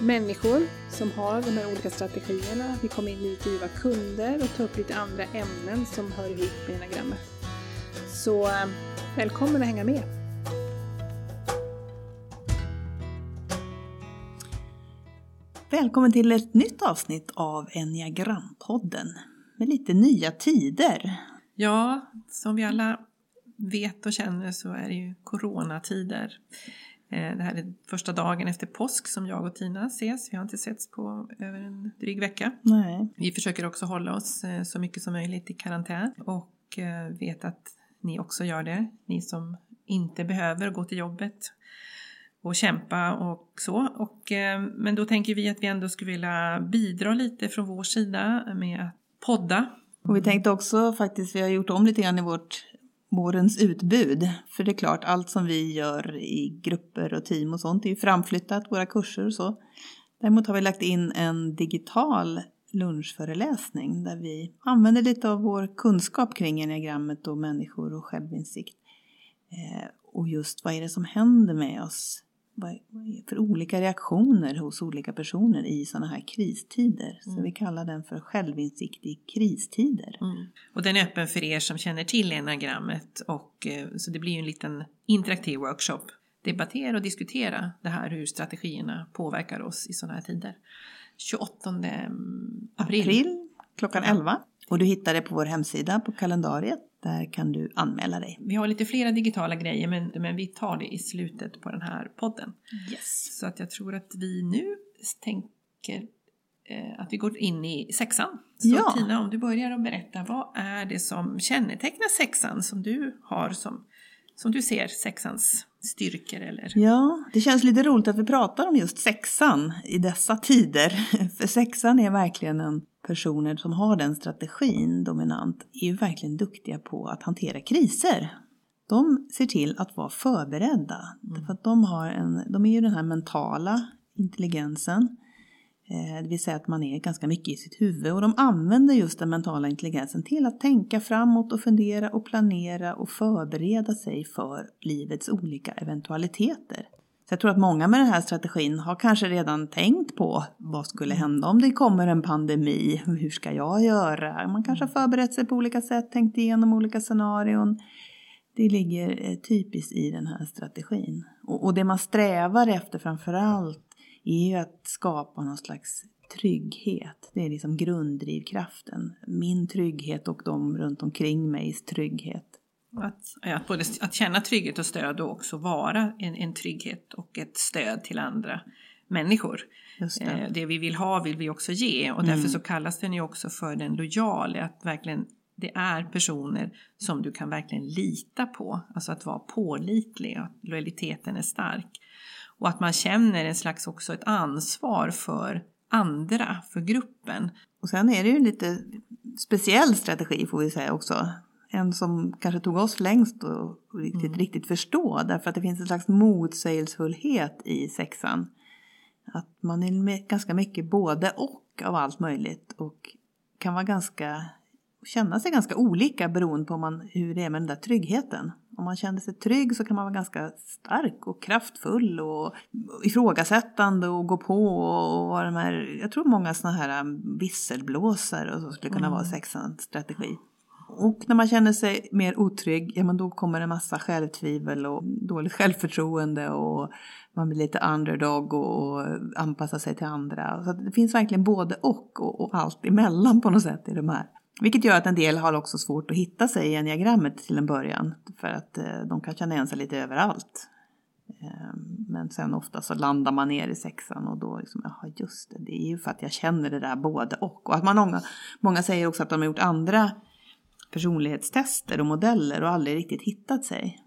människor som har de här olika strategierna. Vi kommer intervjua kunder och ta upp lite andra ämnen som hör ihop med enagrammet. Så eh, välkommen att hänga med! Välkommen till ett nytt avsnitt av Enneagrampodden med lite nya tider. Ja, som vi alla vet och känner så är det ju coronatider. Eh, det här är första dagen efter påsk som jag och Tina ses. Vi har inte setts på över en dryg vecka. Nej. Vi försöker också hålla oss eh, så mycket som möjligt i karantän och eh, vet att ni också gör det. Ni som inte behöver gå till jobbet och kämpa och så. Och, men då tänker vi att vi ändå skulle vilja bidra lite från vår sida med att podda. Och vi tänkte också faktiskt, vi har gjort om lite grann i vårt vårens utbud. För det är klart, allt som vi gör i grupper och team och sånt är ju framflyttat, våra kurser och så. Däremot har vi lagt in en digital lunchföreläsning där vi använder lite av vår kunskap kring enneagrammet och människor och självinsikt. Eh, och just vad är det som händer med oss vad för olika reaktioner hos olika personer i sådana här kristider. Mm. Så vi kallar den för självinsikt i kristider. Mm. Och den är öppen för er som känner till enagrammet och eh, så det blir ju en liten interaktiv workshop. Debattera och diskutera det här hur strategierna påverkar oss i sådana här tider. 28 april, april klockan 11. Och du hittar det på vår hemsida på kalendariet. Där kan du anmäla dig. Vi har lite flera digitala grejer men, men vi tar det i slutet på den här podden. Yes. Så att jag tror att vi nu tänker eh, att vi går in i sexan. Så Ja. Tina, om du börjar att berätta, vad är det som kännetecknar sexan som du har som, som du ser sexans styrkor eller? Ja, det känns lite roligt att vi pratar om just sexan i dessa tider. För sexan är verkligen en personer som har den strategin dominant är ju verkligen duktiga på att hantera kriser. De ser till att vara förberedda. Därför att de, har en, de är ju den här mentala intelligensen. Eh, det vill säga att man är ganska mycket i sitt huvud. Och de använder just den mentala intelligensen till att tänka framåt och fundera och planera och förbereda sig för livets olika eventualiteter. Så jag tror att många med den här strategin har kanske redan tänkt på vad skulle hända om det kommer en pandemi? Hur ska jag göra? Man kanske har förberett sig på olika sätt, tänkt igenom olika scenarion. Det ligger eh, typiskt i den här strategin. Och, och det man strävar efter framför allt är ju att skapa någon slags trygghet. Det är liksom grunddrivkraften. Min trygghet och de runt omkring migs trygghet. Att, att, både, att känna trygghet och stöd och också vara en, en trygghet och ett stöd till andra människor. Det. Eh, det vi vill ha vill vi också ge och Mm. därför så kallas den ju också för den lojala. Att verkligen det är personer som du kan verkligen lita på. Alltså att vara pålitlig, att lojaliteten är stark. Och att man känner en slags också ett ansvar för andra, för gruppen. Och sen är det ju en lite speciell strategi får vi säga också. En som kanske tog oss längst att riktigt, Mm. riktigt förstå. Därför att det finns en slags motsägelsefullhet i sexan. Att man är ganska mycket både och av allt möjligt. Och kan vara ganska, känna sig ganska olika beroende på man, hur det är med den där tryggheten. Om man känner sig trygg så kan man vara ganska stark och kraftfull och ifrågasättande och gå på och vara de här, jag tror många sådana här visselblåsare och så skulle kunna Mm. vara sexans strategi. Och när man känner sig mer otrygg, ja men då kommer en massa självtvivel och dåligt självförtroende och man blir lite underdog och, och anpassar sig till andra. Så det finns verkligen både och, och och allt emellan på något sätt i de här Vilket gör att en del har också svårt att hitta sig i enneagrammet till en början. För att eh, de kan känna igen sig lite överallt. Eh, men sen ofta så landar man ner i sexan och då liksom, jaha just det, det är ju för att jag känner det där både och. Och att man många, många säger också att de har gjort andra personlighetstester och modeller och aldrig riktigt hittat sig.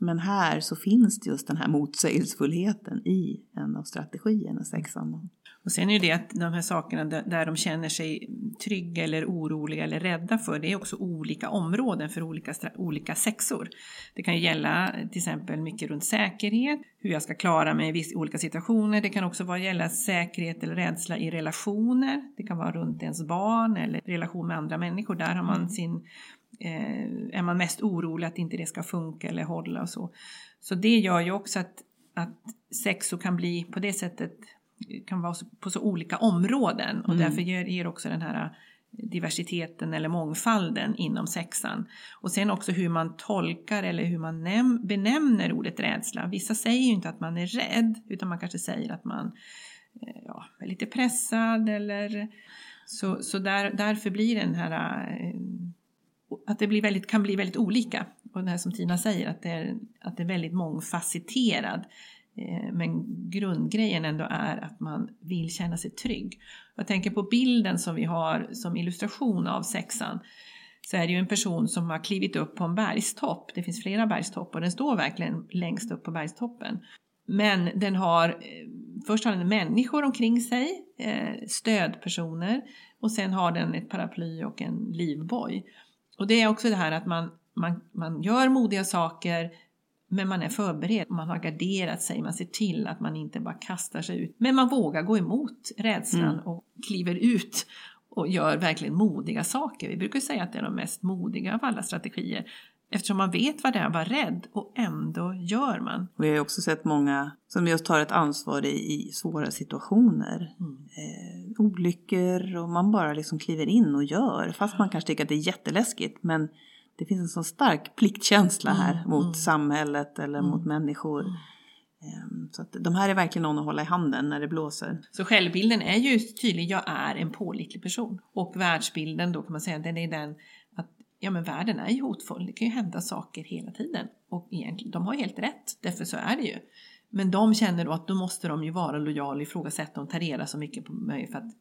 Men här så finns det just den här motsägelsefullheten i en av strategierna, sexan. Och sen är ju det att de här sakerna där de känner sig trygga eller oroliga eller rädda för, det är också olika områden för olika, olika sexor. Det kan ju gälla till exempel mycket runt säkerhet, hur jag ska klara mig i vissa olika situationer. Det kan också vara gälla säkerhet eller rädsla i relationer. Det kan vara runt ens barn eller relation med andra människor. Där har man sin eh, är man mest orolig att inte det ska funka eller hålla och så. Så det gör ju också att, att sexor kan bli på det sättet kan vara på så olika områden och mm. därför ger, ger också den här diversiteten eller mångfalden inom sexan. Och sen också hur man tolkar eller hur man näm- benämner ordet rädsla. Vissa säger ju inte att man är rädd utan man kanske säger att man eh, ja, är lite pressad eller så, så där, därför blir den här eh, att det blir väldigt, kan bli väldigt olika. Och det här som Tina säger att det är, att det är väldigt mångfacetterad Eh, Eh, men grundgrejen ändå är att man vill känna sig trygg. Jag tänker på bilden som vi har som illustration av sexan. Så är det ju en person som har klivit upp på en bergstopp. Det finns flera bergstoppar och den står verkligen längst upp på bergstoppen. Men den har, eh, först har den människor omkring sig, eh, stödpersoner och sen har den ett paraply och en livboj. Och det är också det här att man, man, man gör modiga saker men man är förberedd, man har garderat sig, man ser till att man inte bara kastar sig ut. Men man vågar gå emot rädslan mm. och kliver ut och gör verkligen modiga saker. Vi brukar säga att det är de mest modiga av alla strategier. Eftersom man vet vad det är att vara rädd och ändå gör man. Vi har också sett många som just tar ett ansvar i, i svåra situationer. Mm. Eh, olyckor och man bara liksom kliver in och gör. Fast man kanske tycker att det är jätteläskigt. Men det finns en sån stark pliktkänsla här mm, mot mm. samhället eller mm. mot människor. Ehm, så att de här är verkligen någon att hålla i handen när det blåser. Så självbilden är ju tydlig, jag är en pålitlig person. Och världsbilden då kan man säga, den är den att ja men världen är ju hotfull, det kan ju hända saker hela tiden. Och egentligen, de har helt rätt, därför så är det ju. Men de känner då att då måste de ju vara lojala, ifrågasätta och ta reda så mycket på mig för att,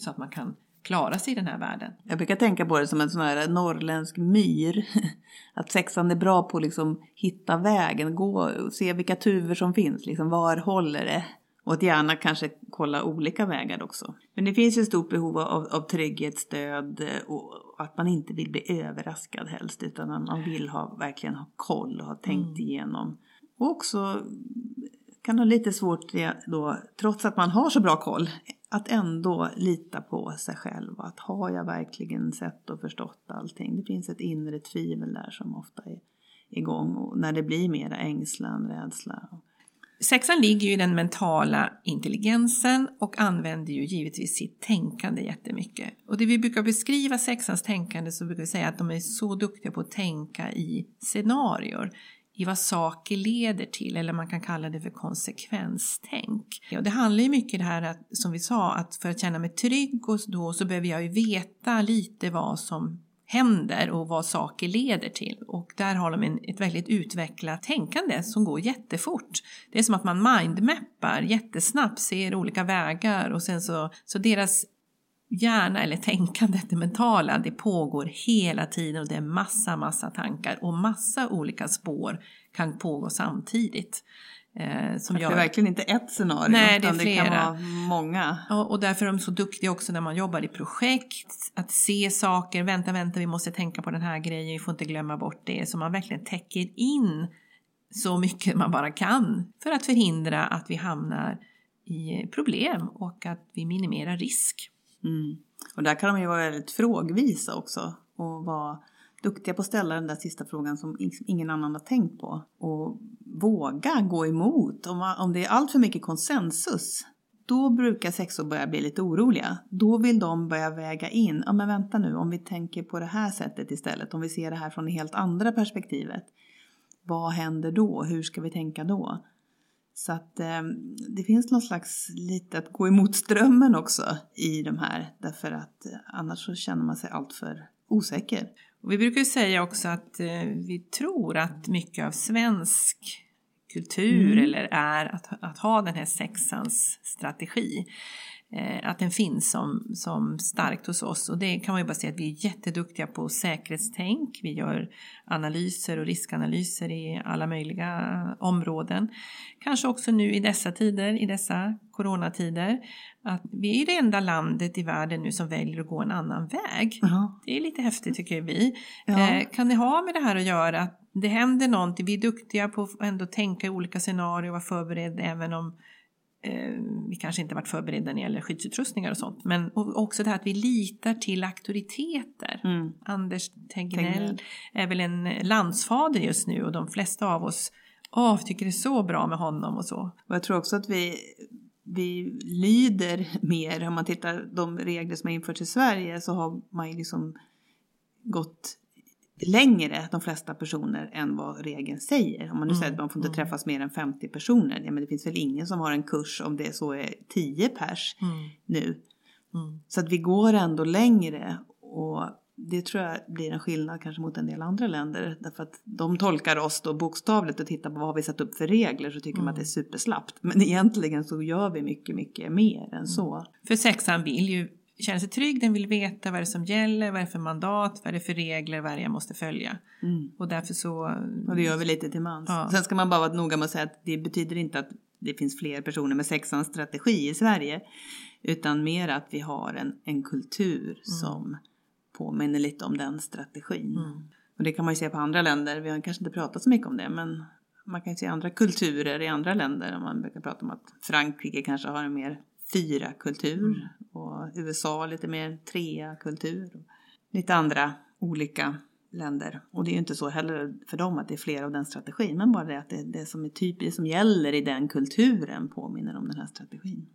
så att man kan klara sig i den här världen. Jag brukar tänka på det som en sån här norrländsk myr. Att sexan är bra på att liksom hitta vägen, gå och se vilka tuvor som finns, liksom var håller det? Och att gärna kanske kolla olika vägar också. Men det finns ju stort behov av, av trygghet, stöd och att man inte vill bli överraskad helst utan att man vill ha, verkligen ha koll och ha tänkt mm. igenom. Och också kan ha lite svårt då, trots att man har så bra koll, att ändå lita på sig själv. Att har jag verkligen sett och förstått allting? Det finns ett inre tvivel där som ofta är igång och när det blir mera ängslan, rädsla. Sexan ligger ju i den mentala intelligensen och använder ju givetvis sitt tänkande jättemycket. Och det vi brukar beskriva sexans tänkande så brukar vi säga att de är så duktiga på att tänka i scenarier i vad saker leder till eller man kan kalla det för konsekvenstänk. Och det handlar ju mycket om det här att, som vi sa att för att känna mig trygg och då så behöver jag ju veta lite vad som händer och vad saker leder till. Och där har de en, ett väldigt utvecklat tänkande som går jättefort. Det är som att man mindmappar jättesnabbt, ser olika vägar och sen så, så deras hjärna eller tänkandet, det mentala, det pågår hela tiden och det är massa, massa tankar och massa olika spår kan pågå samtidigt. Eh, som det är verkligen inte ett scenario, Nej, det är flera. det kan vara många. Och, och därför är de så duktiga också när man jobbar i projekt, att se saker, vänta, vänta, vi måste tänka på den här grejen, vi får inte glömma bort det, så man verkligen täcker in så mycket man bara kan för att förhindra att vi hamnar i problem och att vi minimerar risk. Mm. Och där kan de ju vara väldigt frågvisa också och vara duktiga på att ställa den där sista frågan som ingen annan har tänkt på. Och våga gå emot. Om, om det är allt för mycket konsensus, då brukar sexor börja bli lite oroliga. Då vill de börja väga in, ja men vänta nu, om vi tänker på det här sättet istället, om vi ser det här från det helt andra perspektivet. Vad händer då? Hur ska vi tänka då? Så att eh, det finns någon slags lite att gå emot strömmen också i de här. Därför att eh, annars så känner man sig alltför osäker. Och vi brukar ju säga också att eh, vi tror att mycket av svensk kultur Mm. eller är att, att ha den här sexans strategi. Eh, att den finns som, som starkt hos oss och det kan man ju bara säga att vi är jätteduktiga på säkerhetstänk. Vi gör analyser och riskanalyser i alla möjliga områden. Kanske också nu i dessa tider, i dessa coronatider, att vi är det enda landet i världen nu som väljer att gå en annan väg. Ja. Det är lite häftigt tycker vi. Ja. Eh, kan det ha med det här att göra att det händer någonting? Vi är duktiga på att ändå tänka i olika scenarier och vara förberedda även om eh, vi kanske inte varit förberedda när det gäller skyddsutrustningar och sånt. Men och också det här att vi litar till auktoriteter. Mm. Anders Tegnell Tegnell. är väl en landsfader just nu och de flesta av oss Åh, vi tycker det är så bra med honom och så. Och jag tror också att vi, vi lyder mer. Om man tittar de regler som har införts i Sverige så har man ju liksom gått längre, de flesta personer, än vad regeln säger. Om man nu Mm, säger att man får inte mm. träffas mer än 50 personer. Ja, men det finns väl ingen som har en kurs om det så är 10 pers Mm, nu. mm. Så att vi går ändå längre. Och det tror jag blir en skillnad kanske mot en del andra länder. Därför att de tolkar oss då bokstavligt och tittar på vad vi satt upp för regler så tycker man att det är superslappt. Men egentligen så gör vi mycket, mycket mer än så. För sexan vill ju känna sig trygg, den vill veta vad det är som gäller, vad är det för mandat, vad är det för regler, vad är det jag måste följa. Mm. Och därför så... Och det gör vi lite till mans. Ja. Sen ska man bara vara noga med att säga att det betyder inte att det finns fler personer med sexans strategi i Sverige. Utan mer att vi har en, en kultur som påminner lite om den strategin. Mm. Och det kan man ju se på andra länder. Vi har kanske inte pratat så mycket om det men man kan ju se andra kulturer i andra länder. Man brukar prata om att Frankrike kanske har en mer fyra kultur och USA lite mer trea kultur. Och lite andra olika länder. Och det är ju inte så heller för dem att det är fler av den strategin men bara det att det, det som är typiskt som gäller i den kulturen påminner om den här strategin.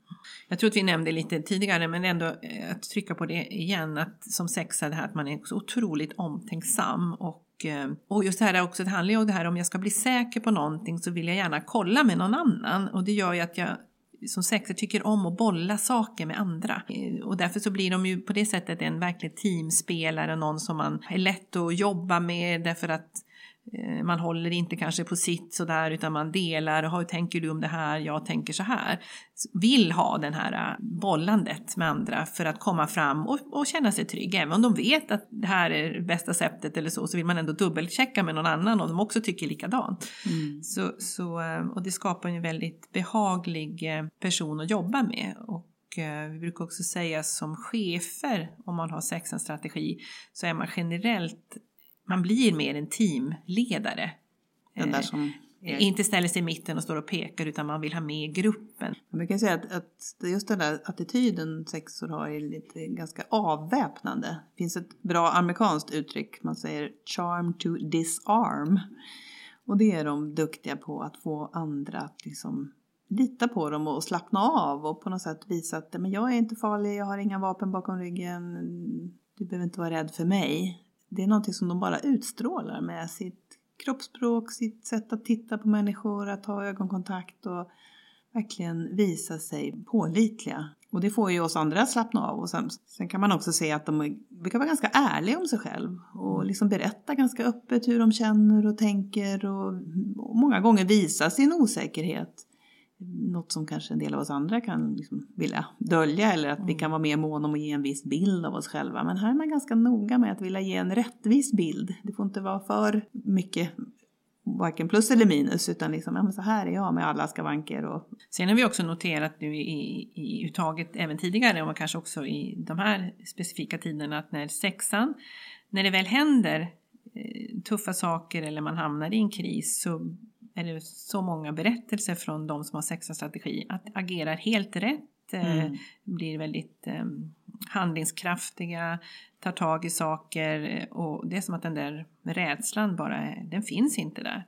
Jag tror att vi nämnde lite tidigare, men ändå eh, att trycka på det igen, att som sexa det här att man är så otroligt omtänksam och eh, och just det här också, det handlar ju om det här om jag ska bli säker på någonting så vill jag gärna kolla med någon annan och det gör ju att jag som sexer tycker om att bolla saker med andra. Eh, och därför så blir de ju på det sättet en verklig teamspelare, någon som man är lätt att jobba med därför att man håller inte kanske på sitt sådär utan man delar, hur tänker du om det här, jag tänker så här. Vill ha den här eh, bollandet med andra för att komma fram och, och känna sig trygg. Även om de vet att det här är bästa sättet eller så, så vill man ändå dubbelchecka med någon annan om de också tycker likadant. Mm. Så, så, eh, och det skapar en väldigt behaglig eh, person att jobba med. Och eh, vi brukar också säga som chefer, om man har sexans strategi, så är man generellt, man blir mer en teamledare. Den där Eh, som är Inte ställer sig i mitten och står och pekar utan man vill ha med gruppen. Man brukar säga att, att just den där attityden sexor har är lite ganska avväpnande. Det finns ett bra amerikanskt uttryck, man säger charm to disarm. Och det är de duktiga på att få andra att liksom lita på dem och slappna av och på något sätt visa att men jag är inte farlig, jag har inga vapen bakom ryggen, du behöver inte vara rädd för mig. Det är någonting som de bara utstrålar med sitt kroppsspråk, sitt sätt att titta på människor, att ha ögonkontakt och verkligen visa sig pålitliga. Och det får ju oss andra att slappna av. Och sen, sen kan man också se att de brukar vara ganska ärliga om sig själv och liksom berätta ganska öppet hur de känner och tänker och, och många gånger visa sin osäkerhet. Något som kanske en del av oss andra kan liksom vilja dölja eller att vi kan vara mer måna om att ge en viss bild av oss själva. Men här är man ganska noga med att vilja ge en rättvis bild. Det får inte vara för mycket varken plus eller minus utan liksom, ja så här är jag med alla skavanker och Sen har vi också noterat nu i, i uttaget även tidigare och kanske också i de här specifika tiderna att när sexan, när det väl händer eh, tuffa saker eller man hamnar i en kris så är det så många berättelser från de som har sexans strategi att agerar helt rätt, eh, Mm. blir väldigt eh, handlingskraftiga, tar tag i saker eh, och det är som att den där rädslan bara, den finns inte där.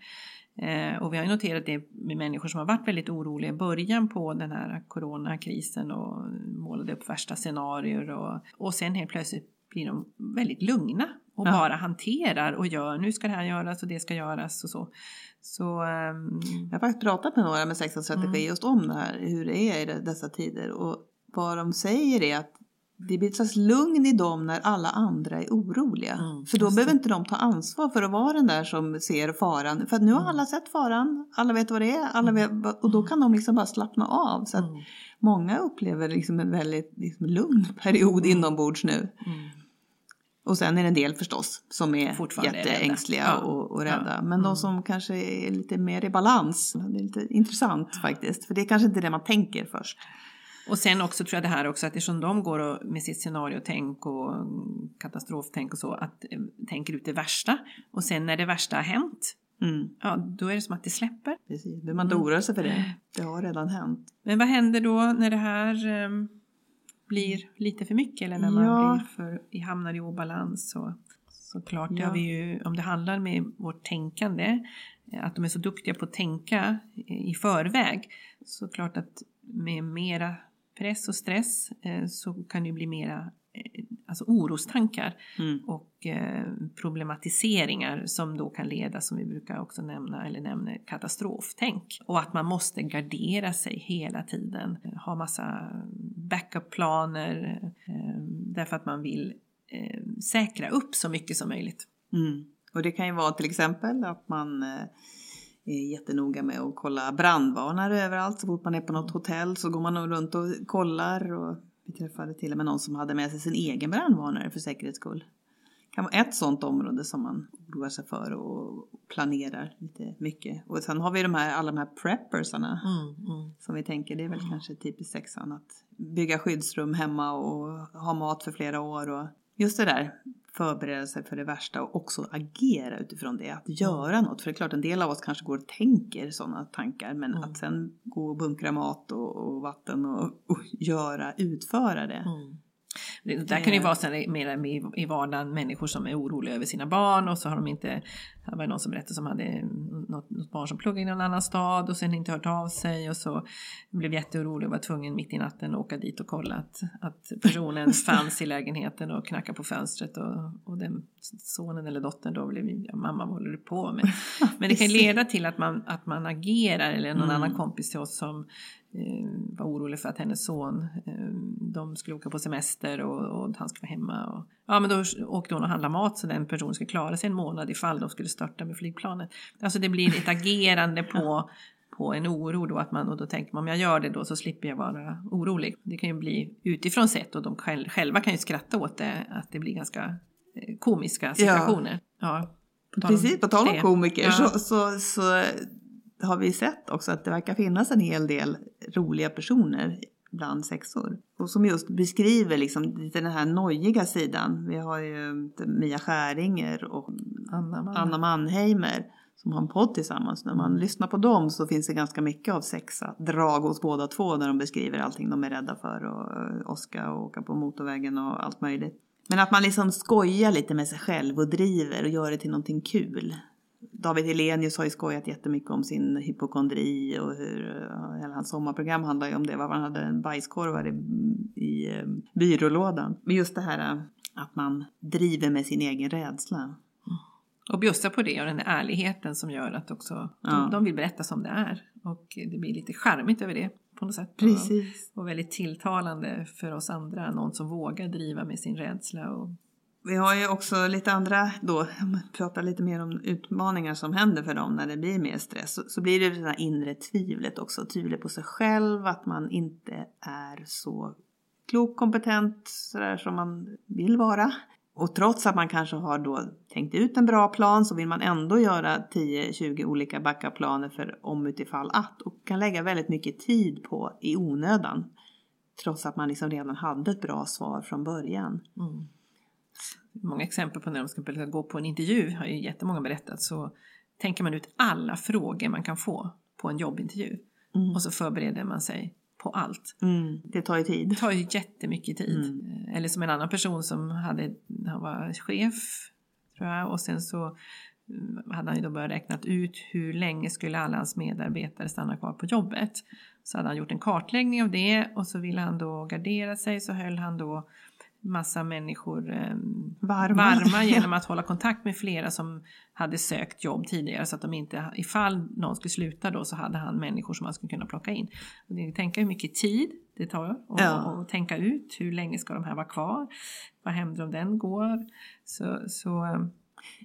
Och vi har ju noterat det med människor som har varit väldigt oroliga i början på den här coronakrisen och målade upp värsta scenarier och, och sen helt plötsligt blir de väldigt lugna och Ja. bara hanterar och gör. Nu ska det här göras och det ska göras och så. Så ehm, Jag har faktiskt pratat med några med sexans strategi Mm. just om det här, hur det är i de- dessa tider. Och vad de säger är att det blir ett slags lugn i dem när alla andra är oroliga. Mm, för då behöver det. inte de ta ansvar för att vara den där som ser faran. För att nu har Mm. alla sett faran, alla vet vad det är, alla vet, vad- och då kan de liksom bara slappna av. Så att mm, många upplever liksom en väldigt liksom, lugn period Mm. inombords nu. mm. Och sen är det en del förstås som är jätteängsliga rädda. Ja. och, och rädda. Ja. Men Mm. de som kanske är lite mer i balans. Det är lite intressant faktiskt. För det är kanske inte det man tänker först. Och sen också tror jag det här också att eftersom de går och, med sitt scenariotänk och katastroftänk och så, att eh, tänker ut det värsta. Och sen när det värsta har hänt, Mm, ja då är det som att det släpper. precis. Behöver man inte Mm. oroa sig för det. Det har redan hänt. Men vad händer då när det här ehm, blir lite för mycket eller när man Ja. blir för, hamnar i obalans? Så, såklart, det Ja. har vi ju, om det handlar med vårt tänkande, eh, att de är så duktiga på att tänka i förväg, så klart att med mera press och stress eh, så kan det ju bli mera alltså orostankar Mm. och eh, problematiseringar som då kan leda, som vi brukar också nämna, eller nämner katastroftänk. Och att man måste gardera sig hela tiden, ha massa backup-planer eh, därför att man vill eh, säkra upp så mycket som möjligt. Mm. Och det kan ju vara till exempel att man eh, är jättenoga med att kolla brandvarnare överallt. Så fort man är på något hotell så går man runt och kollar. Och vi träffade till och med någon som hade med sig sin egen brandvarnare för säkerhets skull. Det kan vara ett sånt område som man oroar sig för och planerar lite mycket. Och sen har vi de här, alla de här preppersarna som vi tänker, det är väl kanske typiskt sexan att bygga skyddsrum hemma och ha mat för flera år och just det där förbereda sig för det värsta och också agera utifrån det, att göra något. För det är klart en del av oss kanske går och tänker sådana tankar men Mm. att sen gå och bunkra mat och, och vatten och, och göra, utföra det. Det där kan ju vara sen mer i vardagen människor som är oroliga över sina barn och så har de inte, det var någon som berättade som hade något, något barn som pluggade i någon annan stad och sen inte hört av sig och så blev jätteorolig och var tvungen mitt i natten att åka dit och kolla att, att personen fanns i lägenheten och knacka på fönstret och, och den sonen eller dottern då blev ja, mamma vad håller du på med? Men det kan leda till att man, att man agerar eller någon Mm. annan kompis till oss som eh, var orolig för att hennes son, eh, de skulle åka på semester och, och han skulle vara hemma. Och, ja men då åkte hon och handlade mat så den personen skulle klara sig en månad ifall de skulle störta med flygplanet. Alltså det blir ett agerande på, på en oro då att man, och då tänker man om jag gör det då så slipper jag vara orolig. Det kan ju bli utifrån sett och de själv, själva kan ju skratta åt det att det blir ganska eh, komiska situationer. Ja. på tal om Precis, på tal om komiker Ja. så, så, så har vi sett också att det verkar finnas en hel del roliga personer bland sexor. Och som just beskriver liksom lite den här nojiga sidan. Vi har ju Mia Skäringer och Anna, Mann. Anna Mannheimer som har en podd tillsammans. När man lyssnar på dem så finns det ganska mycket av sexa drag hos båda två när de beskriver allting de är rädda för och eh, åska och åka på motorvägen och allt möjligt. Men att man liksom skojar lite med sig själv och driver och gör det till någonting kul. David Helenius har ju skojat jättemycket om sin hypokondri och hur ja, hela hans sommarprogram handlar ju om det. Varför han hade en bajskorvar i, i eh, byrålådan. Men just det här eh, att man driver med sin egen rädsla. Och bjussa på det och den där ärligheten som gör att också de, Ja. de vill berätta som det är. Och det blir lite charmigt över det på något sätt. Precis. Och, och väldigt tilltalande för oss andra. Någon som vågar driva med sin rädsla. Och, vi har ju också lite andra då, om man pratar lite mer om utmaningar som händer för dem när det blir mer stress. Så, så blir det det här inre tvivlet också, tvivlet på sig själv, att man inte är så klok, kompetent sådär som man vill vara. Och trots att man kanske har då tänkt ut en bra plan så vill man ändå göra 10-20 olika backup-planer för om utifall att och kan lägga väldigt mycket tid på i onödan. Trots att man liksom redan hade ett bra svar från början. mm. Många exempel på när de ska gå på en intervju har ju jättemånga berättat. Så tänker man ut alla frågor man kan få på en jobbintervju. Mm. Och så förbereder man sig på allt. Mm, det tar ju tid. Det tar ju jättemycket tid. Mm. Eller som en annan person som hade, han var chef tror jag och sen så mm, hade han ju då börjat räknat ut hur länge skulle alla hans medarbetare stanna kvar på jobbet. Så hade han gjort en kartläggning av det och så ville han då gardera sig så höll han då massa människor eh, Varma. varma genom att hålla kontakt med flera som hade sökt jobb tidigare så att de inte, ifall någon skulle sluta då så hade han människor som man skulle kunna plocka in. Och det, tänka hur mycket tid det tar och, Ja. och tänka ut hur länge ska de här vara kvar? Vad händer om den går? Så, så eh,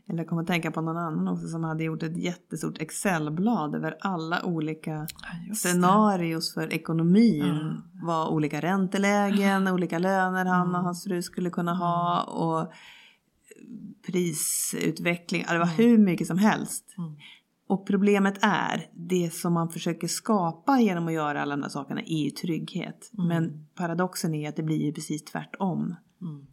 Eller jag kommer att tänka på någon annan också som hade gjort ett jättestort Excelblad över alla olika ja, scenarios för ekonomin. Mm. Vad olika räntelägen, olika löner han och hans fru skulle kunna ha och prisutveckling. Ja, Det var hur mycket som helst. Mm. Och problemet är, det som man försöker skapa genom att göra alla de här sakerna är ju trygghet. Mm. Men paradoxen är att det blir ju precis tvärtom. Mm.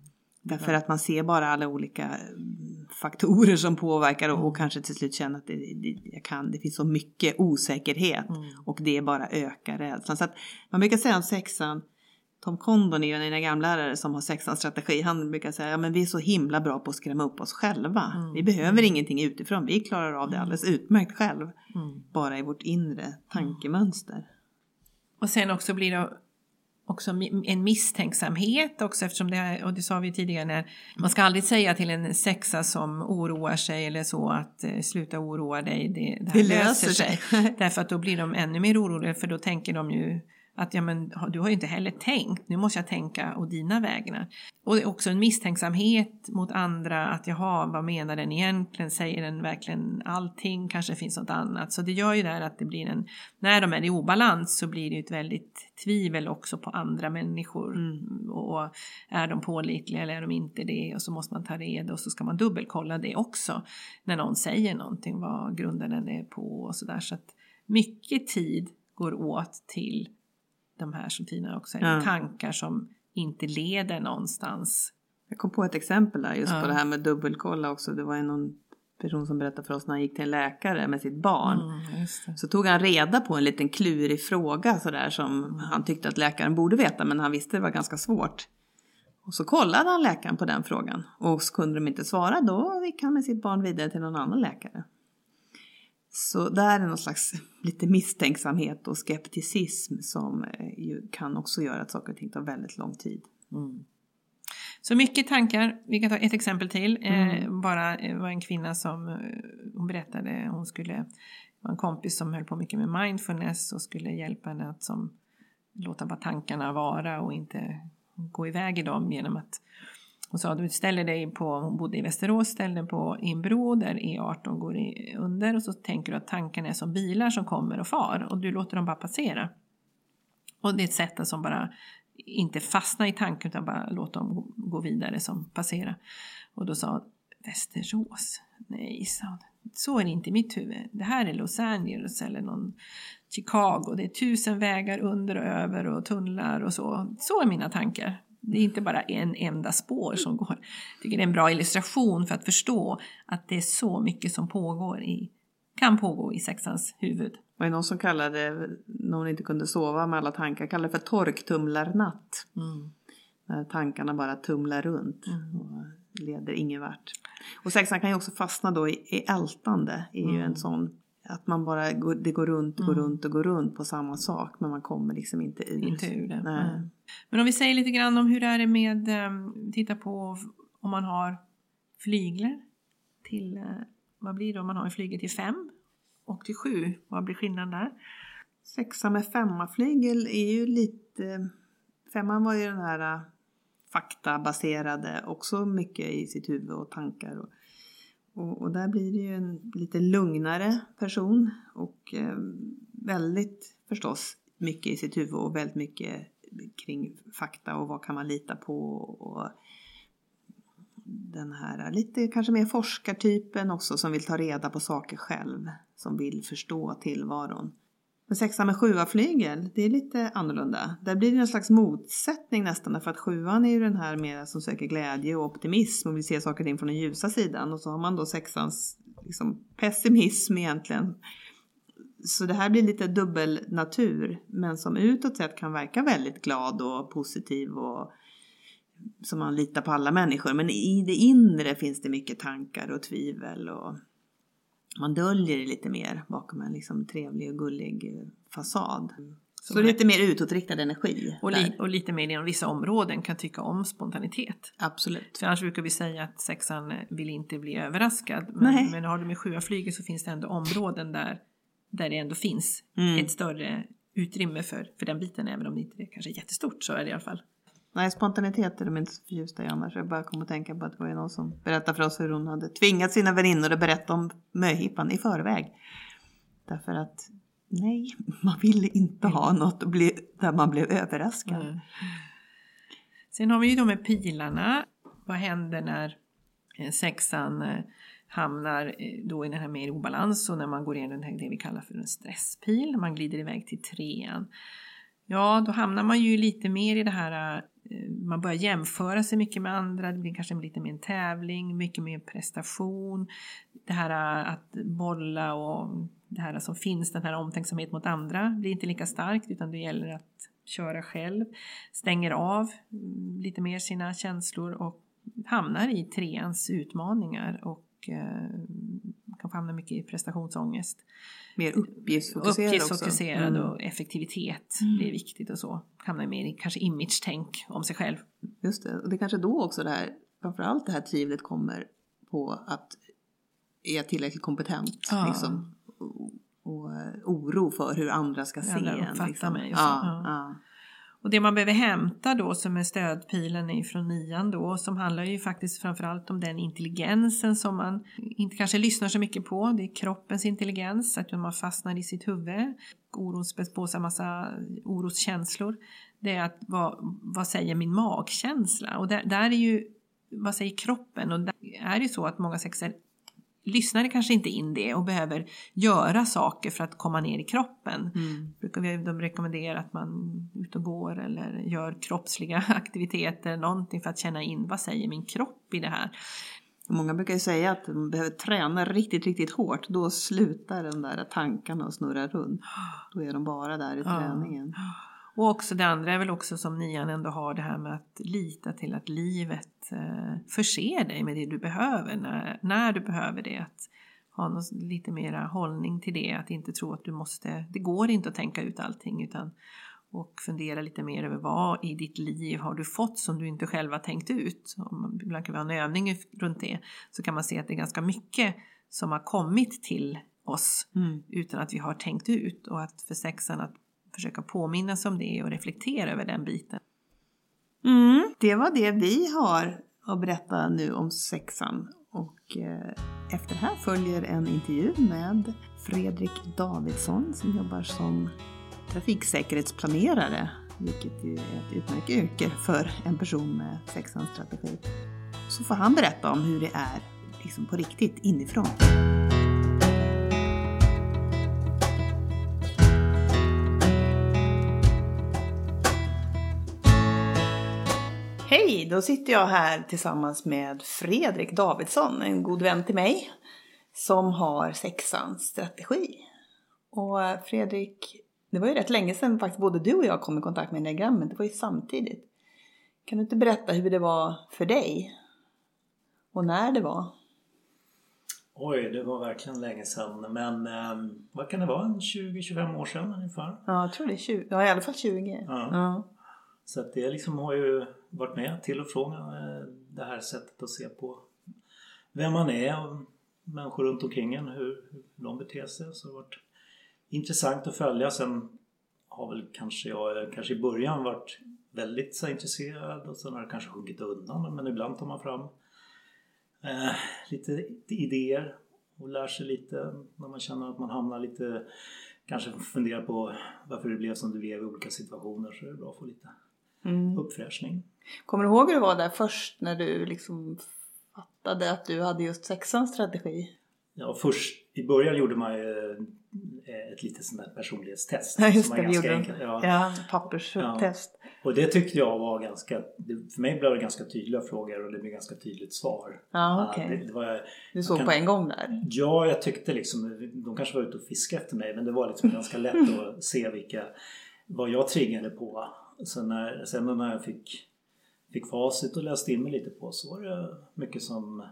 Därför att man ser bara alla olika mm, faktorer som påverkar och, och kanske till slut känner att det, det, jag kan, det finns så mycket osäkerhet Mm. och det bara ökar rädslan. Så att man brukar säga om sexan, Tom Condon är ju en gamla som har sexans strategi. Han brukar säga att ja, vi är så himla bra på att skrämma upp oss själva. Mm. Vi behöver ingenting utifrån, vi klarar av det alldeles utmärkt själv. Mm. Bara i vårt inre tankemönster. Och sen också blir det också en misstänksamhet också eftersom det, och det sa vi tidigare, när, man ska aldrig säga till en sexa som oroar sig eller så att eh, sluta oroa dig, det, det Det löser, löser sig. sig. Därför att då blir de ännu mer oroliga för då tänker de ju att ja, men, du har ju inte heller tänkt, nu måste jag tänka å dina vägnar. Och det är också en misstänksamhet mot andra att jaha, vad menar den egentligen? Säger den verkligen allting? Kanske finns något annat. Så det gör ju där att det blir en, när de är i obalans så blir det ju ett väldigt tvivel också på andra människor. Mm. Och är de pålitliga eller är de inte det? Och så måste man ta reda och så ska man dubbelkolla det också. När någon säger någonting, vad grundar den det på och sådär. Så att mycket tid går åt till de här som Tina också säger, Ja. tankar som inte leder någonstans. Jag kom på ett exempel där just Ja. på det här med dubbelkolla också. Det var ju någon person som berättade för oss när han gick till en läkare med sitt barn. Mm. Så tog han reda på en liten klurig fråga sådär som han tyckte att läkaren borde veta men han visste det var ganska svårt. Och så kollade han läkaren på den frågan och kunde de inte svara då gick han med sitt barn vidare till någon annan läkare. Så där är någon slags lite misstänksamhet och skepticism som eh, ju kan också göra att saker och ting tar väldigt lång tid. Mm. Så mycket tankar. Vi kan ta ett exempel till. Eh, Mm. bara eh, var en kvinna som hon berättade hon skulle var en kompis som höll på mycket med mindfulness och skulle hjälpa henne att som, låta bara tankarna vara och inte gå iväg i dem genom att hon sa du ställer dig på, hon bodde i Västerås, ställ dig på i en bro där E18 går under och så tänker du att tankarna är som bilar som kommer och far och du låter dem bara passera. Och det är ett sätt att som bara inte fastna i tanken utan bara låta dem gå- vidare som passera. Och då sa hon, Västerås? Nej, sa hon. Så är det inte i mitt huvud. Det här är Los Angeles eller någon Chicago. Det är tusen vägar under och över och tunnlar och så. Så är mina tankar. Det är inte bara en enda spår som går. Jag tycker det är en bra illustration för att förstå att det är så mycket som pågår i, kan pågå i sexans huvud. var ju någon som kallade, när hon inte kunde sova med alla tankar, kallade det för torktumlarnatt. Mm. När tankarna bara tumlar runt och leder ingen vart. Och sexan kan ju också fastna då i, i ältande. är ju Mm. en sån att man bara går, det går runt, går runt och går runt på samma sak men man kommer liksom inte ur. Inte ur det. Nej. Men om vi säger lite grann om hur det är med, um, titta på om man har flyglar till, eh, vad blir det om man har en flygel till fem och till sju? Vad blir skillnaden där? Sexa med femmaflygel är ju lite... Femman var ju den här äh, faktabaserade, också mycket i sitt huvud och tankar. Och, och, och där blir det ju en lite lugnare person och eh, väldigt förstås mycket i sitt huvud och väldigt mycket kring fakta och vad kan man lita på och den här lite kanske mer forskartypen också som vill ta reda på saker själv, som vill förstå tillvaron. Men sexan med sjua flygel, det är lite annorlunda. Där blir det en slags motsättning nästan därför att sjuan är ju den här mera som söker glädje och optimism och vill se saker och ting från den ljusa sidan och så har man då sexans liksom, pessimism egentligen. Så det här blir lite dubbel natur men som utåt sett kan verka väldigt glad och positiv och som man litar på alla människor. Men i det inre finns det mycket tankar och tvivel och man döljer det lite mer bakom en liksom trevlig och gullig eh, fasad. Som Så lite mer utåtriktad energi. och, li, och lite mer inom vissa områden kan tycka om spontanitet. Absolut. För annars brukar vi säga att sexan vill inte bli överraskad. Nej. Men, men har du med sjuaflyget så finns det ändå områden där, där det ändå finns Mm. ett större utrymme för, för den biten. Även om det inte är kanske jättestort så är det i alla fall. Nej, spontanitet är de inte så förtjusta i annars. Jag bara kom att tänka på att det var någon som berättade för oss hur hon hade tvingat sina väninnor att berätta om möhippan i förväg. Därför att nej, man ville inte ha något bli, där man blev överraskad. Mm. Sen har vi ju de med pilarna. Vad händer när eh, sexan eh, hamnar eh, då i den här mer obalans och när man går in i den här, det vi kallar för en stresspil, man glider iväg till trean. Ja, då hamnar man ju lite mer i det här, eh, man börjar jämföra sig mycket med andra, det blir kanske lite mer en tävling, mycket mer prestation. Det här eh, att bolla och det här som finns, den här omtänksamhet mot andra, blir inte lika starkt utan det gäller att köra själv. Stänger av mm, lite mer sina känslor och hamnar i treans utmaningar och eh, eh, kan få hamna mycket i prestationsångest. Mer uppgiftsfokuserad Uppgiftsfokuserad också. Mm. och effektivitet Mm. blir viktigt och så. Hamnar mer i kanske image-tänk om sig själv. Just det, och det är kanske då också det här, framförallt det här tvivlet kommer på att är jag tillräckligt kompetent? Ja. Liksom, och, och eh, oro för hur andra ska se en. Liksom. mig Ja, ja. Och det man behöver hämta då som är stödpilen ifrån nian då som handlar ju faktiskt framförallt om den intelligensen som man inte kanske lyssnar så mycket på. Det är kroppens intelligens, att man fastnar i sitt huvud. Oron späs på sig en massa oroskänslor. Det är att vad, vad säger min magkänsla? Och där, där är ju, vad säger kroppen? Och där är det ju så att många sexer lyssnar kanske inte in det och behöver göra saker för att komma ner i kroppen Mm. brukar vi de rekommendera att man är ute och går eller gör kroppsliga aktiviteter, någonting för att känna in vad säger min kropp i det här. Många brukar ju säga att de behöver träna riktigt, riktigt hårt. Då slutar den där tankarna att snurra runt. Då är de bara där i träningen. Och också det andra är väl också som nian ändå har det här med att lita till att livet eh, förser dig med det du behöver när, när du behöver det. Att ha någon, lite mera hållning till det, att inte tro att du måste, det går inte att tänka ut allting utan och fundera lite mer över vad i ditt liv har du fått som du inte själv har tänkt ut. Om ibland kan vi ha en övning runt det så kan man se att det är ganska mycket som har kommit till oss Mm. utan att vi har tänkt ut och att för sexan att försöka påminna sig om det och reflektera över den biten. Mm. Det var det vi har att berätta nu om sexan. Och eh, efter det här följer en intervju med Fredrik Davidsson som jobbar som trafiksäkerhetsplanerare. Vilket ju är ett utmärkt yrke för en person med sexans strategi. Så får han berätta om hur det är liksom på riktigt inifrån. Hej, då sitter jag här tillsammans med Fredrik Davidsson, en god vän till mig, som har sexans strategi. Och eh, Fredrik, det var ju rätt länge sedan faktiskt både du och jag kom i kontakt med diagrammet, det var ju samtidigt. Kan du inte berätta hur det var för dig? Och när det var? Oj, det var verkligen länge sedan. Men ehm, vad kan det vara? En 20-25 år sedan ungefär. Ja, jag tror det är 20, ja i alla fall 20. Ja. Ja. Så att det liksom har ju varit med till och från eh, det här sättet att se på vem man är och människor runt omkring en, hur, hur de beter sig. Så det har varit intressant att följa. Sen har väl kanske jag kanske i början varit väldigt så intresserad och sen har det kanske sjunkit undan. Men ibland tar man fram eh, lite idéer och lär sig lite när man känner att man hamnar lite kanske funderar på varför det blev som det blev i olika situationer så är det bra att få lite Mm. uppfräschning. Kommer du ihåg hur det var där först när du liksom fattade att du hade just sexans strategi? Ja, först i början gjorde man ju eh, ett litet sånt där personlighetstest. Ja, just det, vi gjorde enkelt. Ja. Ja, papperstest. Och det tyckte jag var ganska, för mig blev det ganska tydliga frågor och det blev ganska tydligt svar. Ja, Ja, okej. det, det var, Du såg kan- på en gång där? ja, jag tyckte liksom, de kanske var ute och fiskade efter mig men det var liksom ganska lätt att se vilka, vad jag triggade på. Sen när, sen när jag fick, fick facit och läste in mig lite på så var det mycket som,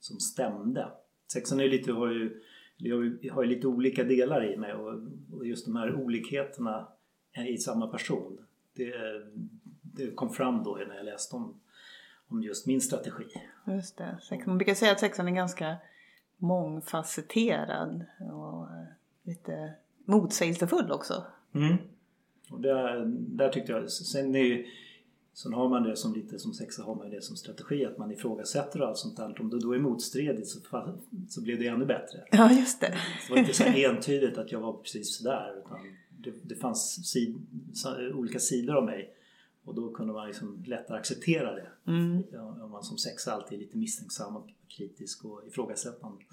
som stämde. Sexan är lite, har ju, jag har ju- lite olika delar i mig och, och just de här olikheterna i samma person. Det, det kom fram då när jag läste om, om just min strategi. Just det. Man brukar säga att sexan är ganska mångfacetterad och eh, lite motsägelsefull också. Mm. Och där, där tyckte jag, sen, är ju, sen har man det som lite som sexa har man det som strategi att man ifrågasätter och allt sånt där. Om det då är motstridigt så, så blev det ännu bättre. Ja, just det. Det var inte så entydigt att jag var precis sådär utan det, det fanns sid, olika sidor av mig och då kunde man liksom lättare acceptera det. Mm. Om man som sexa alltid är lite misstänksam och kritisk och ifrågasättande.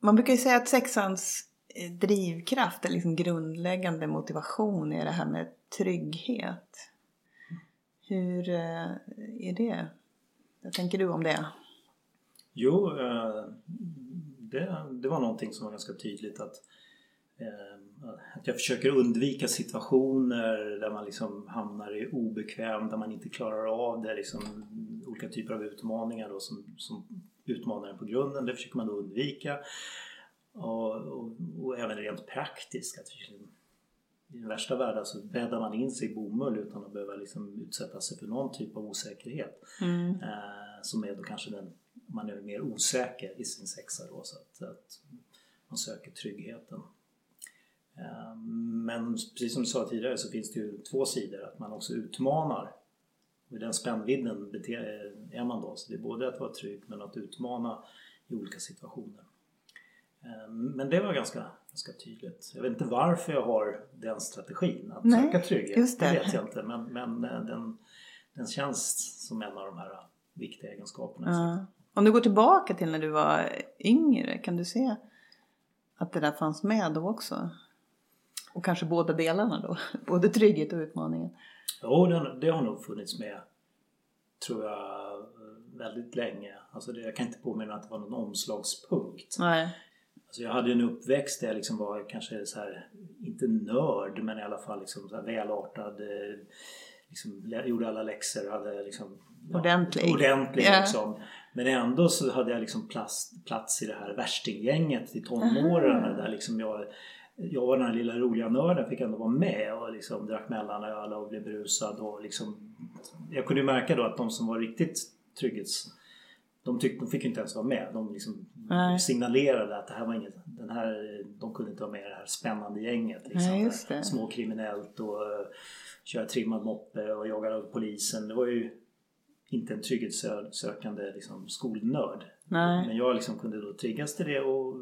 Man brukar ju säga att sexans drivkraft, eller liksom grundläggande motivation är det här med trygghet. Hur eh, är det? Vad tänker du om det? Jo, eh, det, det var någonting som var ganska tydligt att eh, att jag försöker undvika situationer där man liksom hamnar i obekväm, där man inte klarar av det. Liksom, olika typer av utmaningar då, som, som utmanar en på grunden. Det försöker man då undvika. Och, och, och även rent praktiskt. Att I den värsta världen så bäddar man in sig i bomull utan att behöva liksom utsätta sig för någon typ av osäkerhet. Mm. Eh, som är då kanske den, man är mer osäker i sin sexa då. Så att, att man söker tryggheten. Ehm, men precis som du sa tidigare så finns det ju två sidor, att man också utmanar. Och i den spännvidden är man då. Så det är både att vara trygg men att utmana i olika situationer. Ehm, men det var ganska, ganska tydligt. Jag vet inte varför jag har den strategin att Nej, söka trygghet. Just det. det vet jag inte men, men eh, den, den känns som en av de här viktiga egenskaperna. Ja. Om du går tillbaka till när du var yngre, kan du se att det där fanns med då också? Och kanske båda delarna då, både trygghet och utmaningen. Jo, det, det har nog funnits med, tror jag, väldigt länge. Alltså det, jag kan inte påminna att det var någon omslagspunkt. Nej. Alltså jag hade en uppväxt där jag liksom var kanske så här, inte nörd, men i alla fall liksom så välartad. Eh, liksom, gjorde alla läxor, hade liksom... Ja, ordentlig. Ordentlig yeah. liksom. Men ändå så hade jag liksom plats, plats i det här värstinggänget i tonåren. Där liksom jag jag och den här lilla roliga nörden fick ändå vara med och liksom drack mellanöl och blev brusad. Och liksom, jag kunde ju märka då att de som var riktigt trygghets... De, tyckte, de fick inte ens vara med. De liksom signalerade att det här var inget, den här, de kunde inte vara med i det här spännande gänget. Liksom, Nej, Småkriminellt och uh, köra trimmad moppe och jaga av polisen. Det var ju inte en trygghetssökande liksom, skolnörd. Nej. Men jag liksom kunde då triggas till det och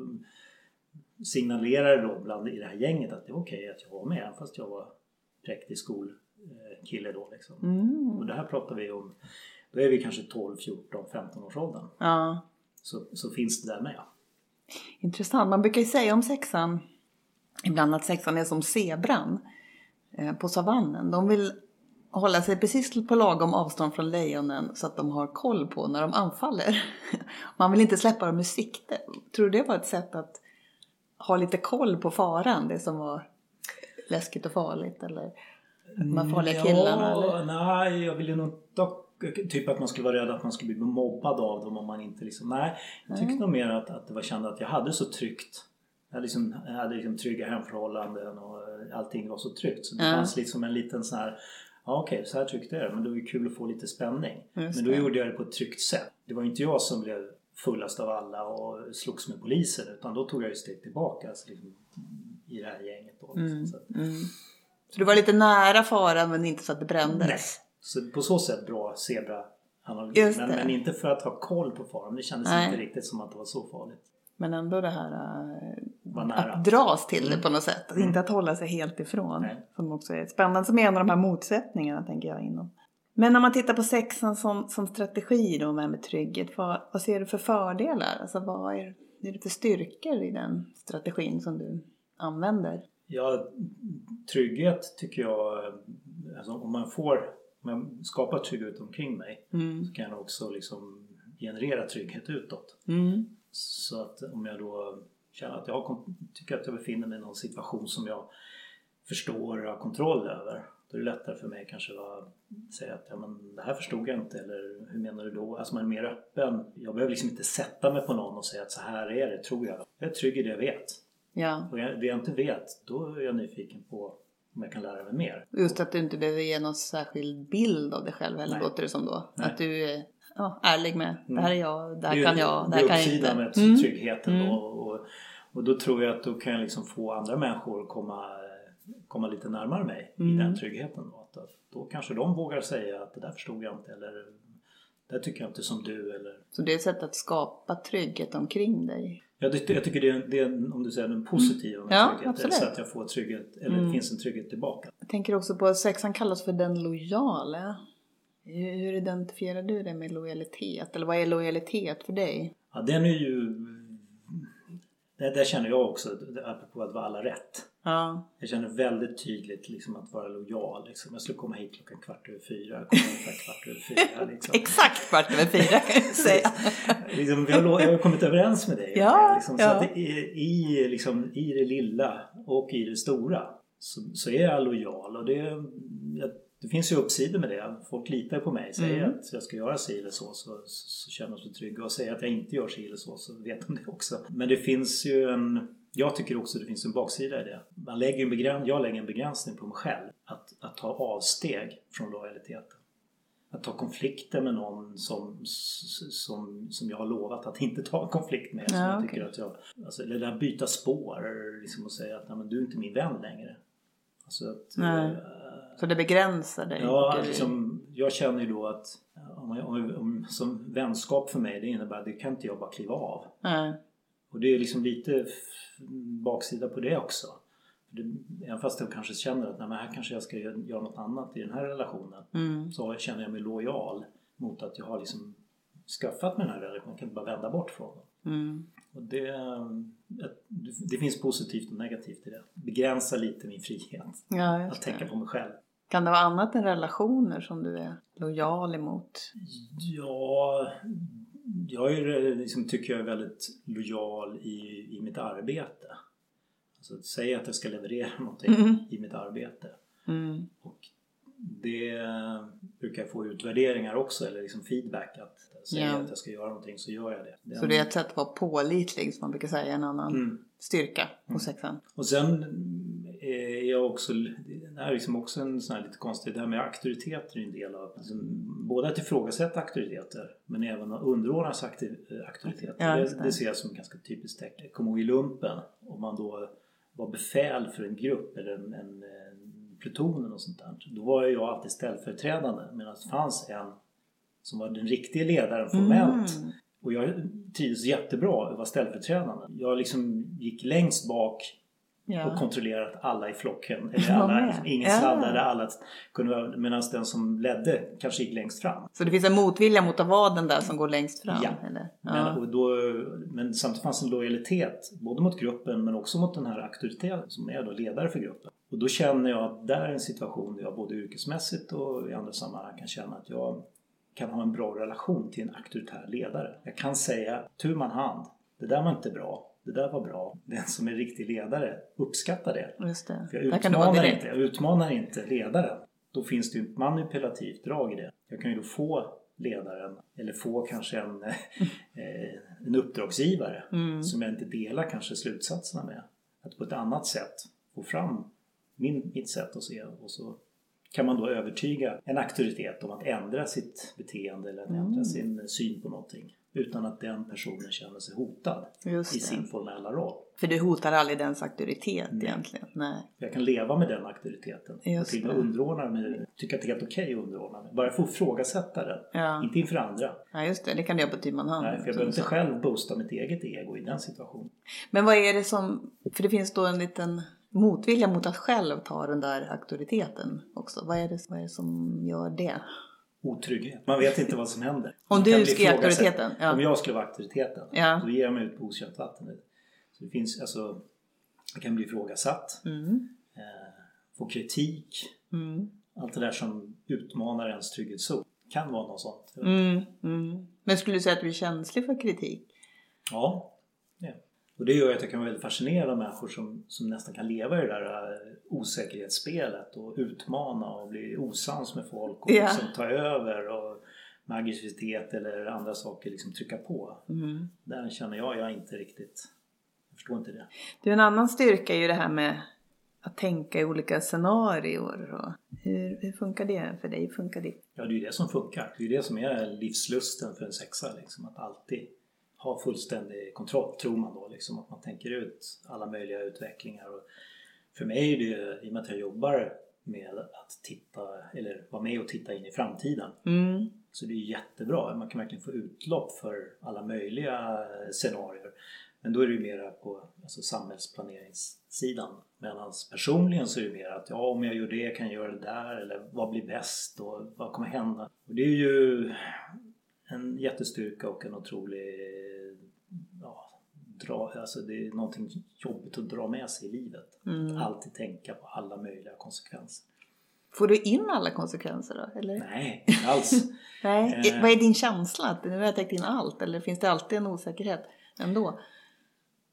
signalerade då bland i det här gänget att det var okej okay att jag var med fast jag var präktig skolkille då liksom. Mm. Och det här pratar vi om, då är vi kanske 12, 14, 15 års åldern. Ja. Så, så finns det där med. Intressant. Man brukar ju säga om sexan ibland att sexan är som zebran eh, på savannen. De vill hålla sig precis på lagom avstånd från lejonen så att de har koll på när de anfaller. Man vill inte släppa dem ur sikte. Tror du det var ett sätt att ha lite koll på faran, det som var läskigt och farligt eller de här farliga killarna? Ja, eller? Nej, jag ville nog dock Typ att man skulle vara rädd att man skulle bli mobbad av dem om man inte liksom... Nej, jag tyckte nog mer att, att det var kände att jag hade så tryggt. Jag, liksom, jag hade liksom trygga hemförhållanden och allting var så tryggt. Så det ja. fanns liksom en liten sån här... Ja okej, okay, så här tyckte jag. Men det var ju kul att få lite spänning. Just men då det. gjorde jag det på ett tryggt sätt. Det var inte jag som blev fullast av alla och slogs med polisen utan då tog jag ju steg tillbaka alltså, liksom, i det här gänget. Då, liksom. mm, så, mm. så du var lite nära faran men inte så att det brändes? Nej, så på så sätt bra zebra analogi. Men, men, inte för att ha koll på faran. Det kändes Nej. inte riktigt som att det var så farligt. Men ändå det här äh, att dras till det mm. på något sätt. Mm. Inte att hålla sig helt ifrån. Nej. Som också är spännande. Som är en av de här motsättningarna tänker jag inom men när man tittar på sexan som, som strategi då med, med trygghet, vad, vad ser du för fördelar? Alltså vad är, är det för styrkor i den strategin som du använder? Ja, trygghet tycker jag, alltså om man får, om jag skapar trygghet omkring mig mm. så kan jag också liksom generera trygghet utåt. Mm. Så att om jag då känner att jag tycker att jag befinner mig i någon situation som jag förstår och har kontroll över då är det lättare för mig kanske att säga att ja, men det här förstod jag inte eller hur menar du då? Alltså man är mer öppen. Jag behöver liksom inte sätta mig på någon och säga att så här är det, tror jag. Jag är trygg i det jag vet. Ja. Och det jag inte vet, då är jag nyfiken på om jag kan lära mig mer. Just att du inte behöver ge någon särskild bild av dig själv heller Nej. låter det som då. Nej. Att du är ja, ärlig med, det här är jag, det här Det är kan jag, det det här är kan jag inte. med Mm. tryggheten Mm. då. Och, och då tror jag att då kan jag liksom få andra människor att komma, komma lite närmare mig i Mm. den tryggheten. Då. Att, då kanske de vågar säga att det där förstod jag inte eller det tycker jag inte som du. Eller, Så det är ett sätt att skapa trygghet omkring dig. Jag, jag tycker det är, det är, om du säger den positiva med Ja, trygghet. absolut. Så att jag får trygghet, eller Mm. det finns en trygghet tillbaka. Jag tänker också på att sexan kallas för den lojala. Hur hur identifierar du det med lojalitet? Eller vad är lojalitet för dig? Ja, den är ju... Det, där känner jag också, apropå att vara alla rätt. Ja. Jag känner väldigt tydligt liksom att vara lojal. Liksom. Jag skulle komma hit klockan kvart över fyra. Jag kommer ungefär kvart över fyra. Liksom. Exakt kvart över fyra kan jag säga. liksom, vi har, jag har kommit överens med dig. Ja, liksom, så ja. att det är, i, liksom, I det lilla och i det stora så, så är jag lojal. Och det, jag, det finns ju uppsidor med det. Folk litar på mig. Säger Mm. att jag ska göra si eller så så, så, så känner de sig trygga. Och säger att jag inte gör si eller så så vet de det också. Men det finns ju en... Jag tycker också det finns en baksida i det. Man lägger en begräns, jag lägger en begränsning på mig själv. Att, att ta avsteg från lojaliteten. Att ta konflikter med någon som, som, som jag har lovat att inte ta konflikt med. Som Ja, jag okej. tycker att jag, alltså, eller där byta spår liksom, och säga att Nej, men du är inte min vän längre. Alltså att, Nej. eh, Så det begränsar dig? Ja, liksom, jag känner ju då att om, jag- om, om, som vänskap för mig det innebär att det kan inte jag bara kliva av. Nej. Och det är liksom lite baksida på det också. Även fast jag kanske känner att nej, här kanske jag ska göra något annat i den här relationen. Mm. Så känner jag mig lojal mot att jag har liksom skaffat mig den här relationen. Jag kan inte bara vända bort från den. Mm. Och det, det finns positivt och negativt i det. Begränsa lite min frihet. Ja, Att tänka på mig själv. Kan det vara annat än relationer som du är lojal emot? Ja, jag är, liksom, tycker jag är väldigt lojal i, i mitt arbete. Alltså att säga att jag ska leverera någonting Mm. i mitt arbete. Mm. Och det brukar jag få utvärderingar också eller liksom feedback att säga Ja. att jag ska göra någonting så gör jag det. Så det är ett sätt att vara pålitlig som man brukar säga, en annan Mm. styrka hos sexan. Och sen är jag också, det är liksom också en sån här lite konstig, det här med auktoriteter är en del av, alltså, både att ifrågasätta auktoriteter men även att underordna sig akti- auktoriteter. Ja, det, det. ser jag som ganska typiskt tecken. Jag kommer ihåg i lumpen, om man då var befäl för en grupp eller en, en, en pluton och sånt där. Då var jag alltid ställföreträdande medan det fanns en som var den riktiga ledaren formellt. Mm. Och jag trivdes jättebra att vara ställföreträdande. Jag liksom gick längst bak och Ja. kontrollerade att alla i flocken, eller alla, ingen Ja. sladdade, alla kunde medan den som ledde kanske gick längst fram. Så det finns en motvilja mot att vara den där som går längst fram? Ja. Eller? Men, Ja. och då, men samtidigt fanns en lojalitet både mot gruppen men också mot den här auktoriteten som är då ledare för gruppen. Och då känner jag att där är en situation där jag både yrkesmässigt och i andra sammanhang kan känna att jag kan ha en bra relation till en auktoritär ledare. Jag kan säga tu man hand, det där var inte bra, det där var bra. Den som är riktig ledare uppskattar det. Just det. För jag utmanar, inte, jag utmanar inte ledaren. Då finns det ju ett manipulativt drag i det. Jag kan ju då få ledaren eller få kanske en, eh, en uppdragsgivare Mm. som jag inte delar kanske slutsatserna med. Att på ett annat sätt få fram min, mitt sätt att se och så kan man då övertyga en auktoritet om att ändra sitt beteende eller att ändra Mm. sin syn på någonting utan att den personen känner sig hotad i sin formella roll. För du hotar aldrig dens auktoritet Nej. egentligen? Nej. Jag kan leva med den auktoriteten. och Just till och med underordna mig. Tycka att det är helt okej att underordna mig. Bara få ifrågasätta den. Ja. Inte inför andra. ja, just det. Det kan du göra på tu man hand. Nej, för jag behöver inte själv boosta mitt eget ego i den situationen. Men vad är det som... För det finns då en liten motvilja mot att själv ta den där auktoriteten också. Vad är det, vad är det som gör det? Otrygghet. Man vet inte vad som händer. Om du ge ifrågasatt. auktoriteten, ja. Om jag skulle vara auktoriteten. Ja. Då ger jag mig ut på okänt vatten. Så det finns alltså... Jag kan bli ifrågasatt. Mm. Eh, få kritik. Mm. Allt det där som utmanar ens trygghetszon. Kan vara något sånt. Mm. Mm. Men skulle du säga att du är känslig för kritik? Ja, ja. Och det gör att jag kan vara väldigt fascinerad av människor som, som nästan kan leva i det där eh, osäkerhetsspelet och utmana och bli osams med folk och Ja. liksom ta över och med aggressivitet eller andra saker liksom trycka på. Mm. Där känner jag, jag inte riktigt, jag förstår inte det. Du, en annan styrka är ju det här med att tänka i olika scenarier. Och hur, hur funkar det för dig? Funkar det? Ja, det är ju det som funkar. Det är ju det som är livslusten för en sexa. Liksom, att alltid ha fullständig kontroll, tror man då. Liksom, att man tänker ut alla möjliga utvecklingar. Och för mig är det, i och med att jag jobbar med att titta, eller vara med och titta in i framtiden. Mm. Så det är jättebra. Man kan verkligen få utlopp för alla möjliga scenarier. Men då är det ju mera på alltså, samhällsplaneringssidan. Medan personligen så är det mer att ja, om jag gör det kan jag göra det där eller vad blir bäst och vad kommer hända? Och det är ju en jättestyrka och en otrolig ja, dra, alltså det är någonting jobbigt att dra med sig i livet. Mm. Att alltid tänka på alla möjliga konsekvenser. Får du in alla konsekvenser då? Eller? Nej, inte alls. Nej. Eh. Vad är din känsla? Nu har jag täckt in allt? Eller finns det alltid en osäkerhet ändå?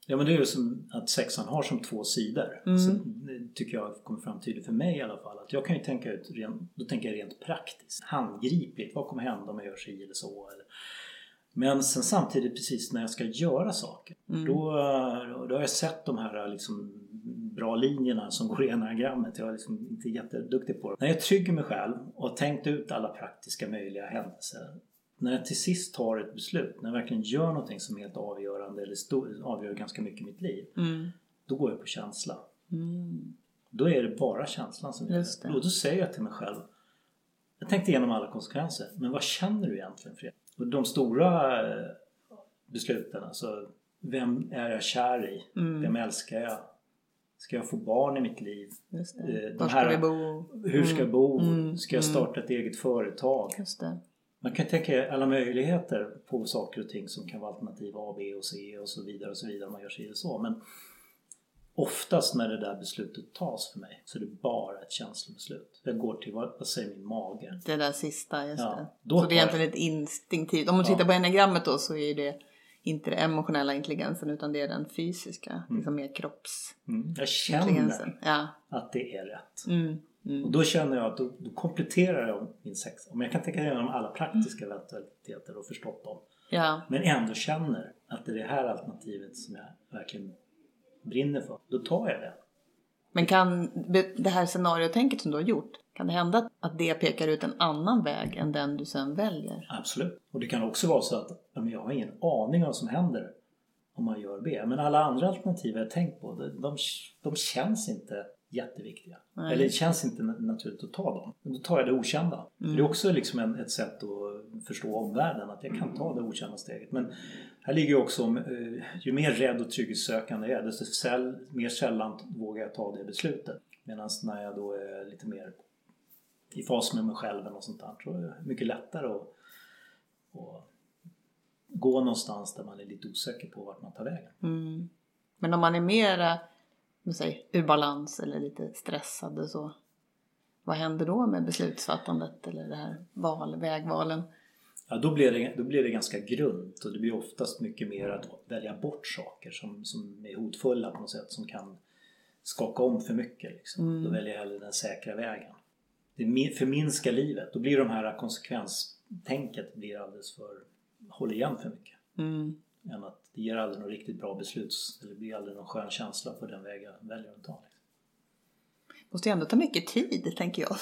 Ja men det är ju som att sexan har som två sidor. Mm. Så det tycker jag kommer fram tydligt för mig i alla fall. Att jag kan ju tänka ut, ren, då tänker jag rent praktiskt, handgripligt. Vad kommer hända om jag gör si eller så? Eller. Men sen samtidigt precis när jag ska göra saker. Mm. Då, då har jag sett de här liksom bra linjerna som går i enagrammet. Jag är liksom inte jätteduktig på det. När jag trygger mig själv och tänkt ut alla praktiska möjliga händelser när jag till sist tar ett beslut, när jag verkligen gör någonting som är helt avgörande eller stor, avgör ganska mycket i mitt liv. Mm. Då går jag på känsla. Mm. Då är det bara känslan som gäller. det. Och då säger jag till mig själv Jag tänkte igenom alla konsekvenser, men vad känner du egentligen Fredrik? Och de stora eh, besluten, alltså vem är jag kär i? Mm. Vem älskar jag? Ska jag få barn i mitt liv? Just Eh, det. de Var ska här- vi bo? Hur ska jag bo? Mm. Ska jag starta ett eget företag? Just det. Man kan tänka alla möjligheter på saker och ting som kan vara alternativ A, B och C och så vidare och så vidare man gör sig så. Men oftast när det där beslutet tas för mig så är det bara ett känslobeslut. Jag går till vad, vad säger min mage? Det där sista, just Ja, det. Så det är egentligen ett instinktivt. Om man Ja. tittar på enagrammet då så är det inte den emotionella intelligensen utan det är den fysiska, liksom mer kroppsintelligensen. Mm. Jag känner Ja. att det är rätt. Mm. Mm. Och då känner jag att då, då kompletterar jag min sex. Om jag kan tänka igenom alla praktiska eventualiteter och förstått dem. ja. Men ändå känner att det är det här alternativet som jag verkligen brinner för. Då tar jag det. Men kan det här scenariotänket som du har gjort, kan det hända att det pekar ut en annan väg än den du sen väljer? Absolut. Och det kan också vara så att men jag har ingen aning om vad som händer om man gör B. Men alla andra alternativ jag tänkt på, de, de, de känns inte jätteviktiga. Nej. Eller det känns inte na- naturligt att ta dem. Men då tar jag det okända. För Det är också liksom en, ett sätt att förstå omvärlden, att jag kan ta det okända steget. Men här ligger också om, eh, ju mer rädd och trygghetssökande jag är, desto säll, mer sällan vågar jag ta det beslutet. Medan när jag då är lite mer i fas med mig själv något sånt där, så är det mycket lättare att, att gå någonstans där man är lite osäker på vart man tar vägen. Mm. Men om man är mera säger, ur balans eller lite stressad och så, vad händer då med beslutsfattandet eller det här val, vägvalen? Ja, då blir, det, då blir det ganska grunt och det blir oftast mycket mer att välja bort saker som, som är hotfulla på något sätt som kan skaka om för mycket. Liksom. Då väljer jag hellre den säkra vägen. Det mi- förminskar livet. Då blir de här konsekvenstänket blir alldeles för, håller igen för mycket. Mm. Än att det ger aldrig något riktigt bra beslut eller det blir aldrig någon skön känsla för den väg jag väljer att ta. Liksom. Måste ju ändå ta mycket tid, tänker jag.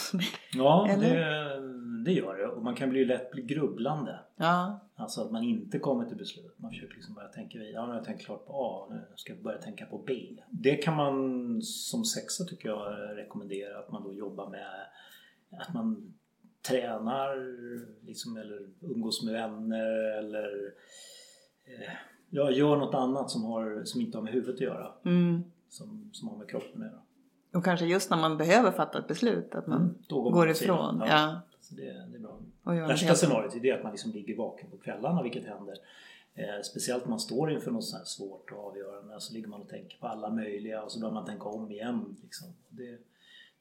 Ja, det, det gör det. Och man kan bli lätt bli grubblande. Ja, Alltså att man inte kommer till beslut. Man försöker liksom börja tänka vidare. Ja, nu har jag tänkt klart på A. Nu ska jag börja tänka på B. Det kan man som sexa tycker jag rekommendera. Att man då jobbar med att man tränar liksom, eller umgås med vänner eller eh, ja, gör något annat som, har, som inte har med huvudet att göra. mm. Som, som har med kroppen att göra. och kanske just när man behöver fatta ett beslut, att man Mm, Då går, man ifrån. Ja. Så det, det är bra. Och Värsta helt- scenariot är det att man liksom ligger vaken på kvällarna vilket händer. Eh, speciellt om man står inför något sånt här svårt och avgörande. Så ligger man och tänker på alla möjliga och så börjar man tänka om igen. Liksom. Det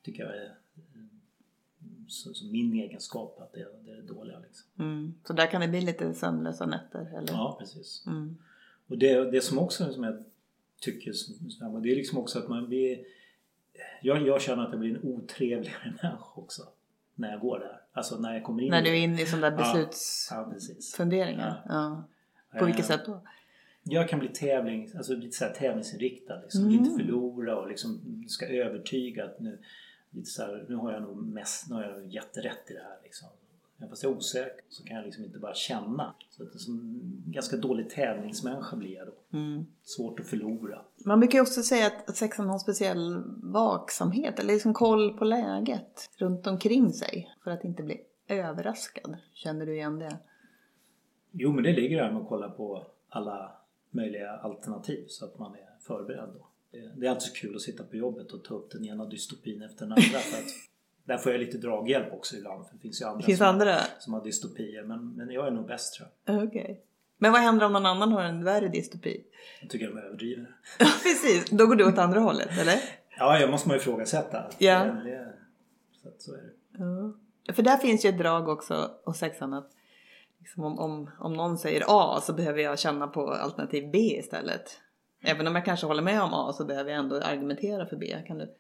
tycker jag är eh, så, så min egenskap att det, det är det dåliga. Liksom. Mm. Så där kan det bli lite sömnlösa nätter, eller? Ja, precis. Mm. Och det, det som också som jag tycker det är liksom också att man blir jag, jag känner att jag blir en otrevligare människa också när jag går där. Alltså när jag kommer in När du är inne i sådana där Ja, beslutsfunderingar? Ja, precis. Ja. På vilket Eh, sätt då? Jag kan bli tävling, alltså lite så här tävlingsinriktad. Liksom. Mm. Inte förlora och liksom ska övertyga att nu, lite så här, nu har jag nog mest, nu har jag jätterätt i det här. Liksom. Även fast jag är osäker så kan jag liksom inte bara känna. Så att det är som en ganska dålig tävlingsmänniska blir jag då. Mm. Svårt att förlora. Man brukar ju också säga att, att sexan har en speciell vaksamhet eller liksom koll på läget runt omkring sig för att inte bli överraskad. Känner du igen det? Jo men det ligger där med att kolla på alla möjliga alternativ så att man är förberedd då. Det- Det är alltid så kul att sitta på jobbet och ta upp den ena dystopin efter den andra. för att där får jag lite draghjälp också ibland. För det finns ju andra, finns som, andra? som har dystopier. Men, men jag är nog bäst tror jag. Okej. Men vad händer om någon annan har en värre dystopi? Jag tycker de överdriver. Precis, då går du åt andra hållet eller? Ja, jag måste man ju ifrågasätta. Ja. Det, så, så är det. Ja. För där finns ju ett drag också hos sexan att liksom om, om, om någon säger A så behöver jag känna på alternativ B istället. Även om jag kanske håller med om A så behöver jag ändå argumentera för B. Kan du?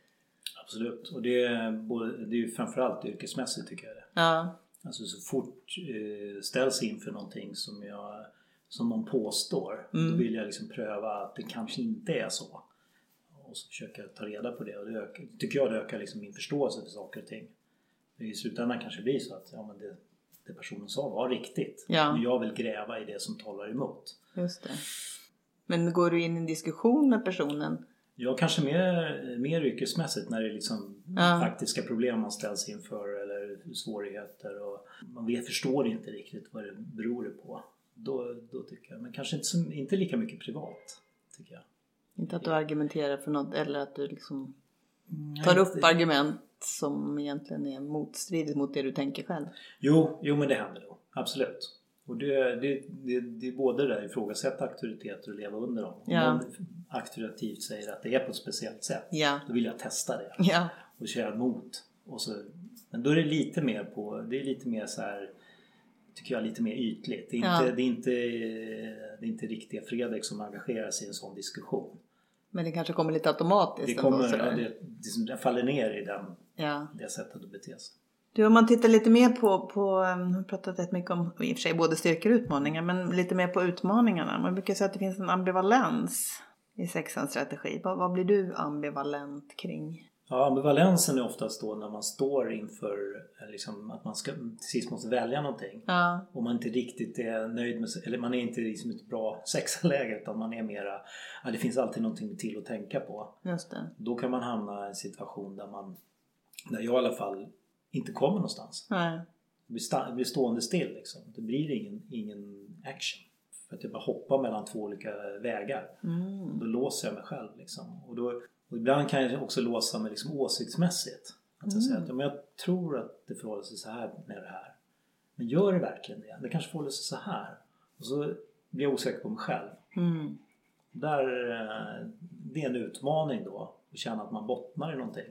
Absolut. Och det är, både, det är ju framförallt yrkesmässigt tycker jag det. Ja. Alltså så fort eh, ställs inför någonting som, jag, som någon påstår Mm. då vill jag liksom pröva att det kanske inte är så. Och så försöka ta reda på det och det ökar, tycker jag det ökar liksom min förståelse för saker och ting. I slutändan kanske det blir så att ja, men det, det personen sa var riktigt. Ja. Men jag vill gräva i det som talar emot. Just det. Men går du in i en diskussion med personen? Jag kanske mer, mer yrkesmässigt när det är liksom Ja. faktiska problem man ställs inför eller svårigheter och man vet, förstår inte riktigt vad det beror på. Då, då tycker jag, men kanske inte, så, inte lika mycket privat. Tycker jag. Inte att du argumenterar för något eller att du liksom Nej, tar upp inte- argument som egentligen är motstridigt mot det du tänker själv. Jo, jo men det händer då. Absolut. Och det, det, det, det är både det där ifrågasätta auktoriteter och leva under dem. Om Ja. någon auktoritativt säger att det är på ett speciellt sätt. Ja. Då vill jag testa det. Ja. och köra emot. Och så, men då är det lite mer på, det är lite mer så här tycker jag lite mer ytligt. Det är Ja. inte, det är inte, det är inte riktiga Fredrik som engagerar sig i en sån diskussion. Men det kanske kommer lite automatiskt Det, ändå, kommer, sådär. ja, det, det faller ner i den, Ja. det sättet att bete sig. Du, om man tittar lite mer på, på um, jag har pratat rätt mycket om i och för sig både styrkor och utmaningar, men lite mer på utmaningarna. Man brukar säga att det finns en ambivalens i sexans strategi. Vad, vad blir du ambivalent kring? Ja, ambivalensen är oftast då när man står inför eh, liksom, att man ska, till sist måste välja någonting. Ja, Och man inte riktigt är nöjd med eller man är inte liksom ett bra sexläge utan man är mera, ja, det finns alltid någonting till att tänka på. just det. Då kan man hamna i en situation där man, där jag i alla fall inte kommer någonstans. Nej. Det blir, det blir stående still liksom. Det blir ingen, ingen action. För att jag bara hoppar mellan två olika vägar. Mm. Då låser jag mig själv liksom. Och, då, och ibland kan jag också låsa mig liksom åsiktsmässigt. Att jag säger att ja, men jag tror att det förhåller sig så här med det här. Men gör det verkligen det? Det kanske förhåller sig så här. Och så blir jag osäker på mig själv. Mm. Där, eh, det är en utmaning då. Att känna att man bottnar i någonting.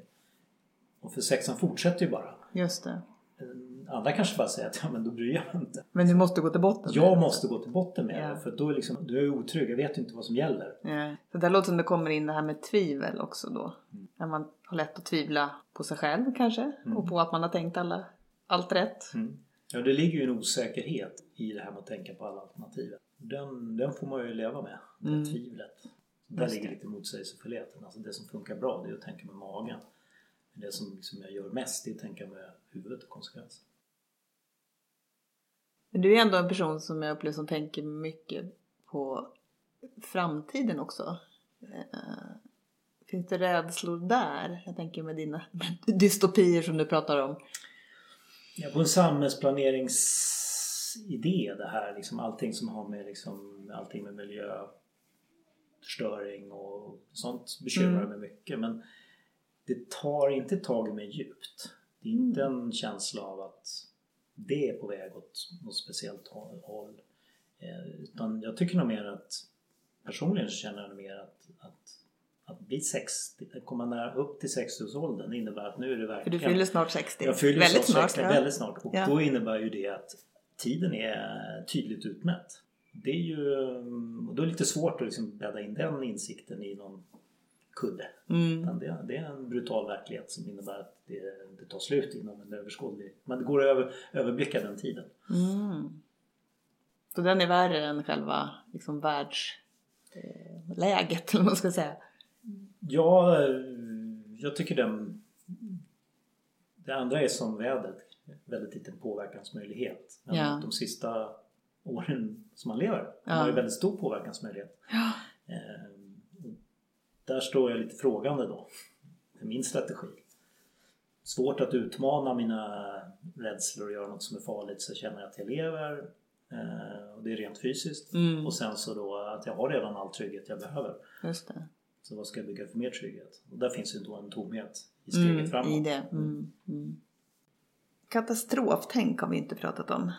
Och för sexan fortsätter ju bara. Just det. Eh, Andra kanske bara säger att ja, men då bryr jag mig inte. Men du måste gå till botten med Jag det. måste gå till botten med Ja. det. För då är, liksom, då är jag otrygg. Jag vet inte vad som gäller. Ja. Så där låter som det kommer in det här med tvivel också då. När man har lätt att tvivla på sig själv kanske. Och på att man har tänkt alla, allt rätt. Mm. Ja, det ligger ju en osäkerhet i det här med att tänka på alla alternativ. Den, den får man ju leva med. Det Mm. tvivlet. Där ligger lite motsägelsefullheten. Alltså det som funkar bra det är att tänka med magen. Det som liksom jag gör mest det är att tänka med huvudet och konsekvenser. Men du är ändå en person som jag upplever som tänker mycket på framtiden också. Eh, Finns det rädslor där? Jag tänker med dina dystopier som du pratar om. Ja, på en samhällsplaneringsidé det här. Liksom allting som har med, liksom, allting med miljöförstöring och sånt bekymrar Mm. mig mycket. Men det tar inte tag i mig djupt. Det är inte Mm. en känsla av att det är på väg åt något speciellt håll. Eh, utan jag tycker nog mer att personligen känner jag mer att, att, att bli 60, att komma nära upp till 60-årsåldern innebär att nu är det För verkligen du fyller snart 60. jag fyller väldigt snart. 60, ja. väldigt snart. Och Ja. då innebär ju det att tiden är tydligt utmätt. Det är ju, och då är det lite svårt att liksom bädda in den insikten i någon kudde. Mm. Det, det är en brutal verklighet som innebär att det, det tar slut inom en överskådlig... Men det går att över, överblicka den tiden. Mm. Så den är värre än själva liksom, världs... eh, eller man ska säga. Ja, jag tycker den... Det andra är som vädret, väldigt liten påverkansmöjlighet. Men Ja. de sista åren som man lever Ja. har ju väldigt stor påverkansmöjlighet. Ja. Eh, där står jag lite frågande då. Med min strategi. Svårt att utmana mina rädslor och göra något som är farligt så jag känner att jag lever. Eh, och det är rent fysiskt. Mm. Och sen så då att jag har redan all trygghet jag behöver. Just det. Så vad ska jag bygga för mer trygghet? Och där finns ju då en tomhet i steget Mm, framåt. I det. Mm. Mm. Katastroftänk har vi inte pratat om.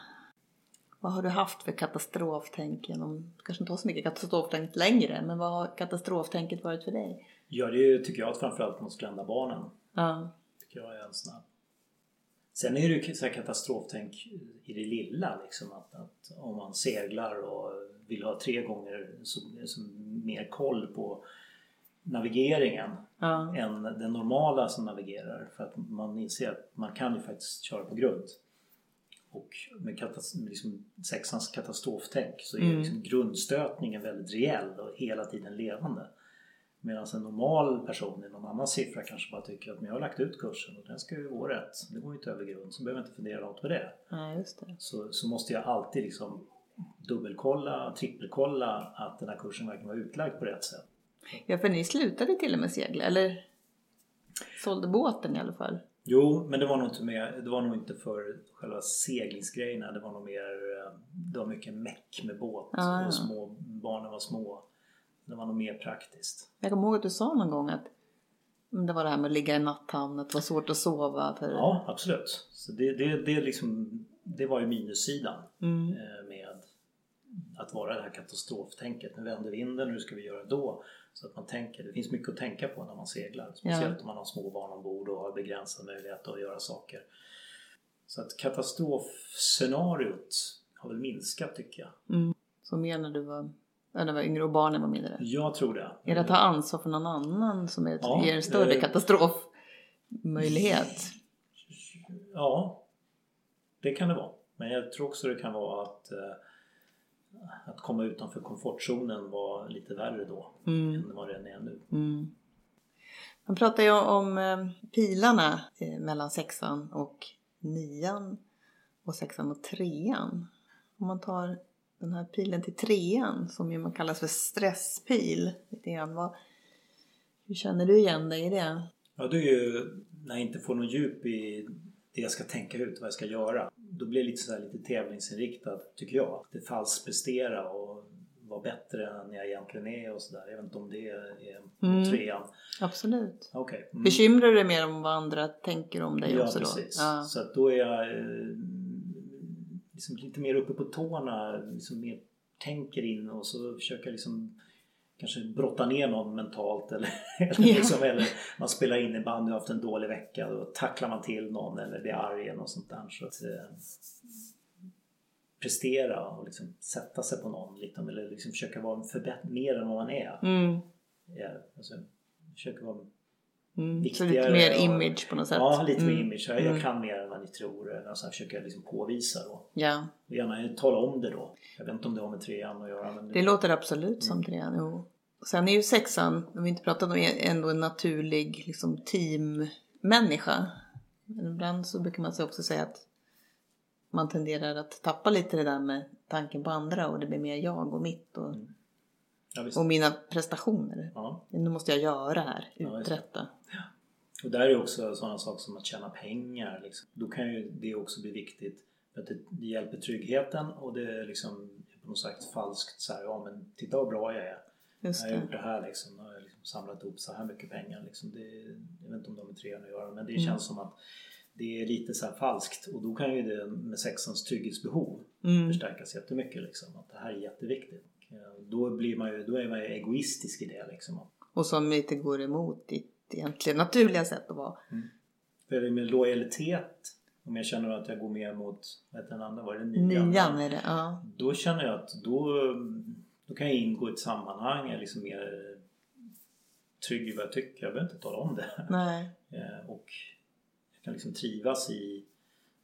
Vad har du haft för katastroftänk genom, kanske inte har så mycket katastroftänk längre, men vad har katastroftänket varit för dig? Ja, det tycker jag framförallt man ska lämna barnen. Ja, tycker jag är en sån här. Sen är det ju så här katastroftänk i det lilla liksom att, att om man seglar och vill ha tre gånger så, så mer koll på navigeringen ja, än den normala som navigerar för att man inser att man kan ju faktiskt köra på grund. Och med katas- liksom sexans katastroftänk så är Mm. liksom grundstötningen väldigt reell och hela tiden levande. Medan en normal person i någon annan siffra kanske bara tycker att men jag har lagt ut kursen och den ska ju gå rätt. Det går ju inte över grund så behöver jag inte fundera något på det. ja, det. Så, så måste jag alltid liksom dubbelkolla, trippelkolla att den här kursen verkligen var utlagd på rätt sätt. Ja, för ni slutade till och med segla, eller sålde båten i alla fall. Jo, men det var nog inte, med, det var nog inte för själva seglingsgrejerna. Det var nog mer, eh, det var mycket meck med båt Ah, och små, barnen var små. Det var nog mer praktiskt. Jag kommer ihåg att du sa någon gång att det var det här med att ligga i natthamn, att det var svårt att sova. För... Ja, absolut. Så det, det, det, liksom, det var ju minussidan Mm. eh, med att vara det här katastroftänket. Nu vänder vinden, hur ska vi göra då? Så att man tänker, det finns mycket att tänka på när man seglar. Speciellt om man har små barn ombord och har begränsad möjlighet att göra saker. Så att katastrofscenariot har väl minskat tycker jag. Mm. Så mer när du var, när du var yngre och barnen var mindre. Jag tror det. Är det att ta ansvar för någon annan som är, Ja, ger en större eh, katastrofmöjlighet? Ja, det kan det vara. Men jag tror också det kan vara att, eh, att komma utanför komfortzonen var lite värre då Mm. än vad den är nu. Mm. Man pratar ju om eh, pilarna eh, mellan sexan och nian och sexan och trean. Om man tar den här pilen till trean som ju man kallas för stresspil. Lite grann, vad, hur känner du igen dig i det? Ja, det är ju när jag inte får någon djup i det jag ska tänka ut, vad jag ska göra. Då blir det lite, så här, lite tävlingsinriktat, tycker jag. Det falskprestera och vara bättre än jag egentligen är och sådär. Jag vet inte om det är Mm. trean. Absolut. Okej. Mm. Bekymrar du dig mer om vad andra tänker om dig Ja, också då? precis. Ja. Så att då är jag eh, liksom lite mer uppe på tårna, liksom mer tänker in och så försöker jag liksom kanske brotta ner någon mentalt eller, eller, Ja. liksom, eller man spelar innebandy och har haft en dålig vecka då tacklar man till någon eller blir arg eller något sånt där. Så att, eh, prestera och liksom sätta sig på någon liksom, eller liksom försöka vara mer än vad man är. Mm. Ja, alltså, försöka vara Mm. Så lite mer och- image på något sätt? Ja, lite Mm. image. Jag, Mm. jag kan mer än vad ni tror. Försöker jag liksom påvisa då. Ja, Och Gärna tala om det då. Jag vet inte om det har med trean att göra. Men det låter absolut som trean. Jo. Sen är ju sexan, om vi inte pratat om, är ändå en naturlig liksom, teammänniska. Men ibland så brukar man så också säga att man tenderar att tappa lite det där med tanken på andra och det blir mer jag och mitt och, ja, visst. och mina prestationer. Ja. Nu måste jag göra här, Ja, uträtta. Och där är också sådana saker som att tjäna pengar. Liksom. Då kan ju det också bli viktigt. För att det, det hjälper tryggheten och det är liksom på något sätt falskt så här, ja men titta vad bra jag är. Just Jag har det. gjort det här liksom. Jag har liksom samlat ihop så här mycket pengar. Liksom. Det, jag vet inte om har med trean att göra men det Mm. känns som att det är lite så här falskt och då kan ju det med sexans trygghetsbehov Mm. förstärkas jättemycket. Liksom. Att det här är jätteviktigt. Eh, Då, blir man ju, då är man ju egoistisk i det. Liksom. Och som lite går emot ditt egentligen naturliga sätt att vara. För det med lojalitet, om jag känner att jag går mer mot, vad heter den andra, var det nian? Nian är det, ja. Då känner jag att då, då kan jag ingå i ett sammanhang, jag är liksom mer trygg i vad jag tycker. Jag behöver inte tala om det. Nej. Eh, Och jag kan liksom trivas i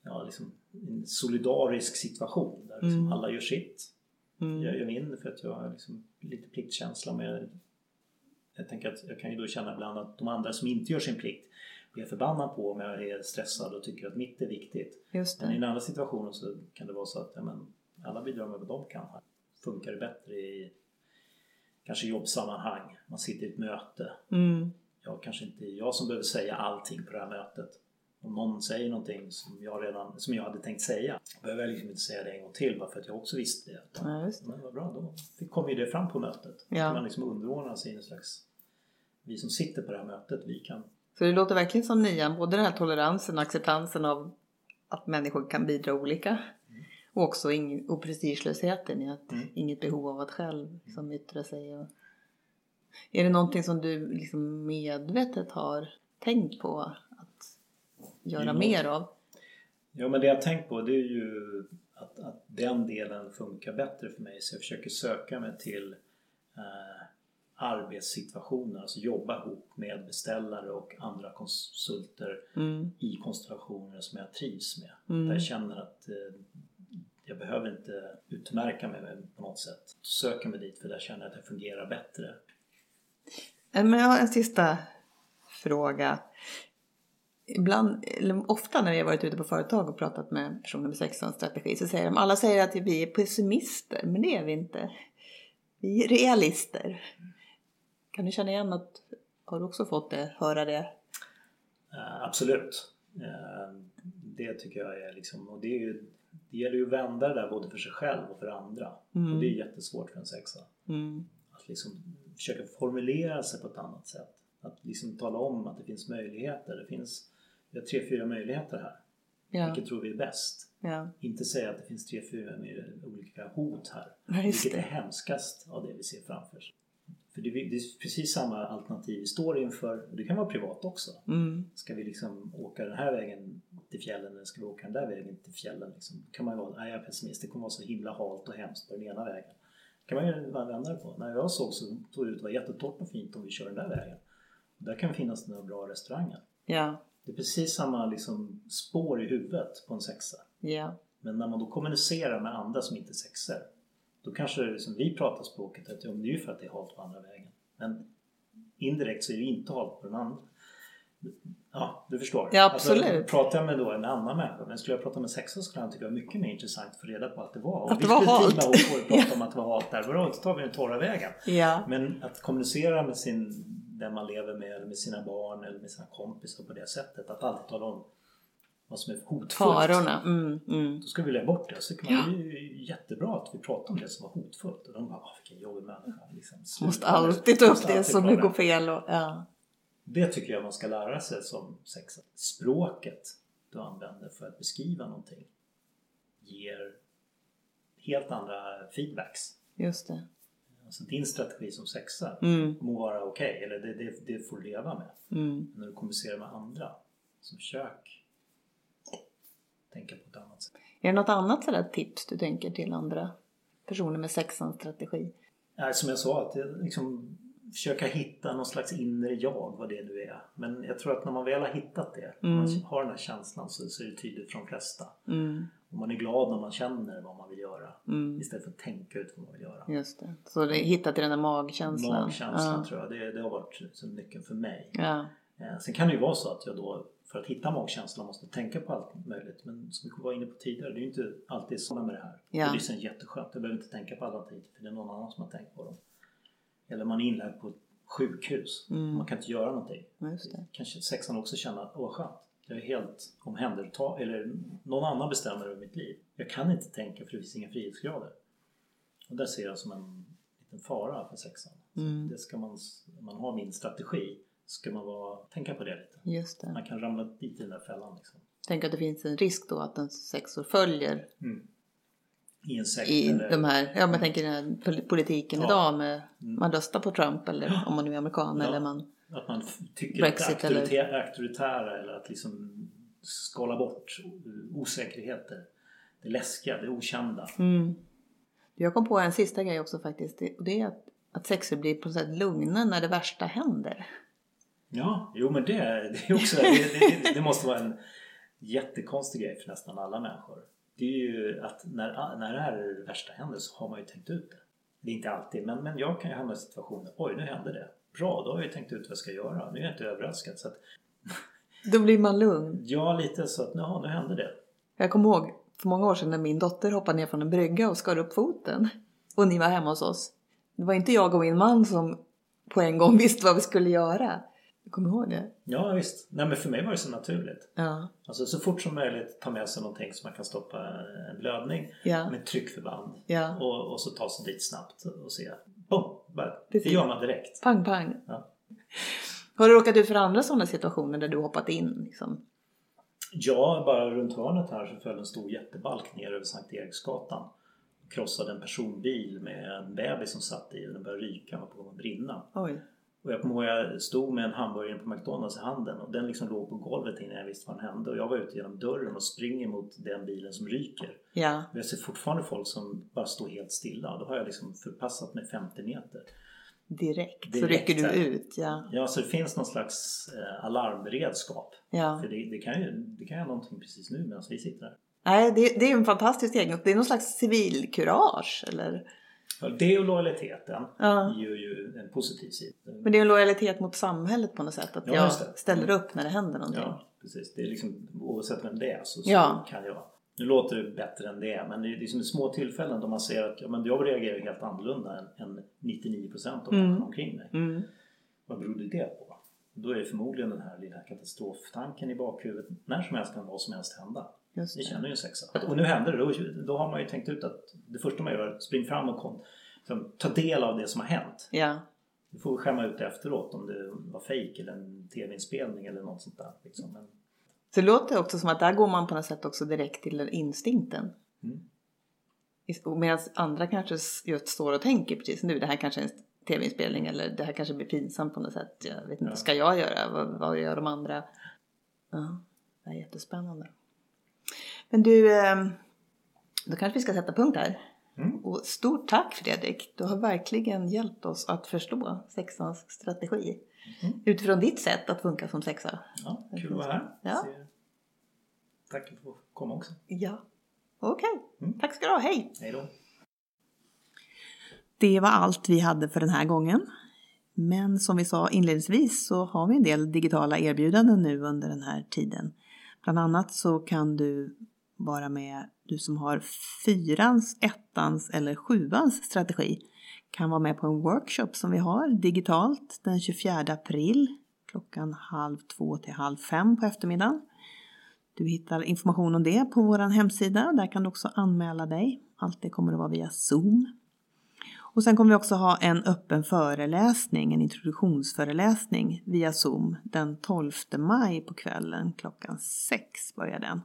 ja, liksom en solidarisk situation där liksom Mm. alla gör sitt. Mm. Jag gör min för att jag har liksom lite pliktkänsla med jag tänker att jag kan ju då känna ibland att de andra som inte gör sin plikt blir jag förbannad på om jag är stressad och tycker att mitt är viktigt. Men i den andra situationen så kan det vara så att ja, men, alla bidrar med vad de kan. Här funkar det bättre i kanske jobbsammanhang. Man sitter i ett möte. Mm. Jag kanske inte är jag som behöver säga allting på det här mötet. Om någon säger någonting som jag redan som jag hade tänkt säga behöver jag liksom inte säga det en gång till bara för att jag också visste det. Utan, Ja, det. Men vad bra, då fick- kom ju det fram på mötet. Ja. Man liksom underordna sig i en slags... Vi som sitter på det här mötet, vi kan... Så det låter verkligen som nian, både den här toleransen och acceptansen av att människor kan bidra olika. Och också ing- och prestigelösheten i att Mm. inget behov av att själv liksom yttra sig. Och... Är det någonting som du liksom medvetet har tänkt på att göra Jo. mer av? Ja men det jag har tänkt på det är ju att, att den delen funkar bättre för mig så jag försöker söka mig till eh, arbetssituationer, alltså jobba ihop med beställare och andra konsulter Mm. i konstellationer som jag trivs med. Mm. Där jag känner att eh, jag behöver inte utmärka mig på något sätt. Söker mig dit för där känner jag att jag fungerar bättre. Eh, Men jag har en sista fråga. Ibland, eller ofta när har varit ute på företag och pratat med personer med strategi så säger de alla säger att vi är pessimister, men det är vi inte. Vi är realister. Kan du känna igen att, har du också fått det, höra det? Eh, absolut. Eh, det tycker jag är liksom, och det, är ju, det gäller ju att vända det där både för sig själv och för andra. Mm. Och det är jättesvårt för en sexa. Mm. Att liksom försöka formulera sig på ett annat sätt. Att liksom tala om att det finns möjligheter. Det finns vi har tre, fyra möjligheter här. Ja, Vilket tror vi är bäst? ja. Inte säga att det finns tre, fyra olika hot här. Ja, Vilket är det. hemskast av det vi ser framför oss. För det är det är precis samma alternativ vi står inför. Det kan vara privat också. Mm. Ska vi liksom åka den här vägen till fjällen eller ska vi åka den där vägen till fjällen? Liksom? Kan man ju vara, nej jag är pessimist, det kommer vara så himla halt och hemskt på den ena vägen. kan man ju vända det på. När jag såg så såg det ut att vara och fint om vi kör den där vägen. Där kan finnas några bra restauranger. Ja, Det är precis samma liksom, spår i huvudet på en sexa. ja, Men när man då kommunicerar med andra som inte är sexer då kanske det som vi pratar språket att ja, det är ju för att det är halt på andra vägen. Men indirekt så är det inte halt på den andra. Ja, du förstår. Ja, absolut. Alltså, pratar jag med då en annan människa, men skulle jag prata med sexer så skulle han tycka det var mycket mer intressant att få reda på att det var. Att det var halt. Och prata om att det var halt där. Då tar vi den torra vägen. ja, Men att kommunicera med sin, den man lever med eller med sina barn eller med sina kompisar på det sättet. Att alltid tala om vad som är hotfullt. farorna. Mm, mm. Då ska vi lägga bort det. Så tycker man det är ju jättebra att vi pratar om det som var hotfullt. Och de bara, "Åh, vilken jobbig människa. Liksom, Måste alltid ta upp det som går fel. Och, ja. Det tycker jag man ska lära sig som sexa. Språket du använder för att beskriva någonting ger helt andra feedbacks. Just det. Alltså din strategi som sexa Mm, må vara okej, eller det, det, det får du leva med. mm. Men när du kommunicerar med andra, så försök tänka på ett annat sätt. Är det något annat sådär tips du tänker till andra personer med sexans strategi? Som jag sa, att det, liksom, försöka hitta någon slags inre jag, vad det nu är. Men jag tror att när man väl har hittat det, när man Mm. har den här känslan så, så är det tydligt för de flesta. Mm, Och man är glad när man känner vad man vill göra mm. istället för att tänka ut vad man vill göra. Just det. Så det, hitta till den där magkänslan. Magkänslan ja. tror jag, det, det har varit nyckeln för mig. Ja. Eh, Sen kan det ju vara så att jag då för att hitta magkänslan måste tänka på allt möjligt. Men som vi var inne på tidigare, det är ju inte alltid så med det här. Ja. Och det är sen jätteskönt. Jag behöver inte tänka på alla tid för det är någon annan som har tänkt på dem. Eller man är inlagd på ett sjukhus. Mm. Man kan inte göra någonting. Kanske sexan också känna att åh skönt. Jag är helt omhändertagen eller någon annan bestämmer över mitt liv. Jag kan inte tänka för det finns inga frihetsgrader. Och där ser jag som en liten fara för sexan. Mm. Det ska man, om man har min strategi ska man vara, tänka på det lite. Just det. Man kan ramla dit i den där fällan liksom. Tänk att det finns en risk då att en sexor följer I en sekt i eller... de här, ja jag tänker den här pol- politiken Ja. idag med, Mm. man röstar på Trump eller om man nu är amerikan Ja. eller man, Att man tycker Brexit att det är auktoritä- auktoritära eller att liksom skala bort osäkerheter. Det läskiga, det okända. mm. Jag kom på en sista grej också faktiskt det- är att, att sexor blir på något sätt lugna när det värsta händer. Ja, jo men det, det är också det, det, det måste vara en jättekonstig grej för nästan alla människor. Det är ju att när, när det här värsta händer så har man ju tänkt ut det. Det är inte alltid, men, men jag kan ju hamna i situationer, oj nu hände det. Bra, då har jag ju tänkt ut vad jag ska göra. Nu är jag inte överraskad. Så att, Då blir man lugn. ja, lite så att, nu hände det. Jag kommer ihåg för många år sedan när min dotter hoppade ner från en brygga och skar upp foten. Och ni var hemma hos oss. Det var inte jag och min man som på en gång visste vad vi skulle göra. Jag kommer ihåg det. Ja, visst. Nej, men för mig var det så naturligt. Ja. Alltså så fort som möjligt ta med sig någonting så man kan stoppa en blödning Ja. med tryckförband. Ja. Och, och så ta sig dit snabbt och se. Boom! Bara, det gör man direkt. Pang pang. Ja. Har du råkat ut för andra sådana situationer där du hoppat in? Liksom? Ja, bara runt hörnet här så föll en stor jättebalk ner över Sankt Eriksgatan. Krossade en personbil med en bebis som satt i och den började ryka och på att brinna. Oj. Och jag kommer ihåg jag stod med en hamburgare på McDonalds i handen och den liksom låg på golvet innan jag visste vad som hände. Och jag var ute genom dörren och springer mot den bilen som ryker. Ja. Och jag ser fortfarande folk som bara står helt stilla. Då har jag liksom förpassat mig 50 meter. Direkt, så Direkt, rycker du ut. Ja. Ja, så det finns någon slags eh, alarmberedskap. ja. För det, det kan ju det kan ju ha någonting precis nu medan vi sitter här. Nej, det, det är en fantastisk egenskap. Det är någon slags civilkurage. Eller? Det och lojaliteten Ja. ger ju en positiv sida. Men det är en lojalitet mot samhället på något sätt. Att Ja, jag ställer upp när det händer någonting. Ja, precis. Det är liksom, oavsett vem det är så, så Ja. kan jag. Nu låter det bättre än det är men det är liksom små tillfällen då man ser att ja, men jag reagerar helt annorlunda än, än 99% av Mm. människorna omkring mig. Mm. Vad berodde det på? Då är det förmodligen den här lilla katastroftanken i bakhuvudet. När som helst kan vad som helst hända. Just Ni det. känner ju en sexa. Och nu händer det. Då, då har man ju tänkt ut att det första man gör är att springa fram och kom, liksom, ta del av det som har hänt. Ja. Du får skämma ut det efteråt om det var fejk eller en tv-inspelning eller något sånt där. Liksom. Men, Så det låter också som att där går man på något sätt också direkt till instinkten. mm. Medan andra kanske just står och tänker precis nu, det här kanske är en tv-inspelning eller det här kanske blir pinsamt på något sätt. Jag vet inte, Ja. ska jag göra? Vad, vad gör de andra? Ja, det är jättespännande. Men du, eh, då kanske vi ska sätta punkt här. Mm. Och stort tack Fredrik! Du har verkligen hjälpt oss att förstå sexans strategi. Mm. Utifrån ditt sätt att funka som sexa. Ja, kul att vara här. Ja. Tack för att få komma också. Ja, okej. Mm. Tack ska du ha, hej! Hej då. Det var allt vi hade för den här gången. Men som vi sa inledningsvis så har vi en del digitala erbjudanden nu under den här tiden. Bland annat så kan du vara med, du som har fyrans, ettans eller sjuans strategi kan vara med på en workshop som vi har digitalt den 24 april klockan halv två till halv fem på eftermiddagen. Du hittar information om det på vår hemsida. Där kan du också anmäla dig. Allt det kommer att vara via Zoom. Och sen kommer vi också ha en öppen föreläsning, en introduktionsföreläsning via Zoom den 12 maj på kvällen klockan 6 börjar den.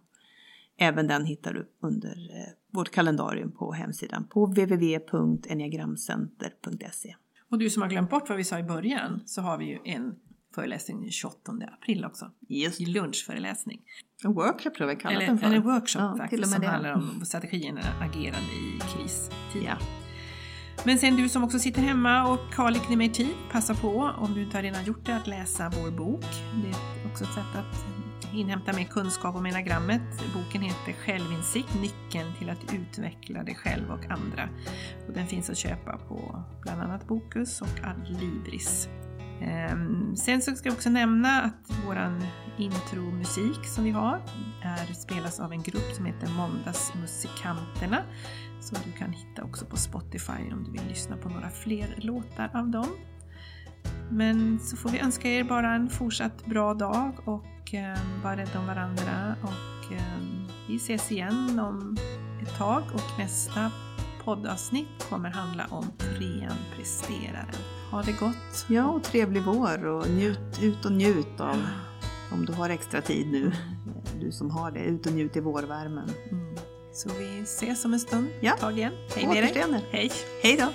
Även den hittar du under eh, vårt kalendarium på hemsidan på www.enneagramcenter.se. Och du som har glömt bort vad vi sa i början så har vi ju en föreläsning den 28 april också. Just I lunchföreläsning. en workshop tror jag vi kallar den för. eller workshop Ja, faktiskt som det. handlar om strategierna agerande i kristider. Ja. Men sen du som också sitter hemma och har lite mer tid, passa på om du inte har redan gjort det att läsa vår bok. Det är också ett sätt att inhämta mer kunskap om enagrammet. Boken heter Självinsikt, nyckeln till att utveckla dig själv och andra. Och den finns att köpa på bland annat Bokus och Adlibris. Ehm, sen så ska jag också nämna att våran intromusik som vi har är, spelas av en grupp som heter Måndagsmusikanterna som du kan hitta också på Spotify om du vill lyssna på några fler låtar av dem. Men så får vi önska er bara en fortsatt bra dag och eh, var rädda om varandra och eh, vi ses igen om ett tag och nästa poddavsnitt kommer handla om trean presteraren. Ha det gott! ja, och trevlig vår och njut, ut och njut av om du har extra tid nu. Du som har det, ut och njut i vårvärmen. Mm. Så vi ses om en stund, Ja. ett tag igen. Hej med dig! Hej! Hej då!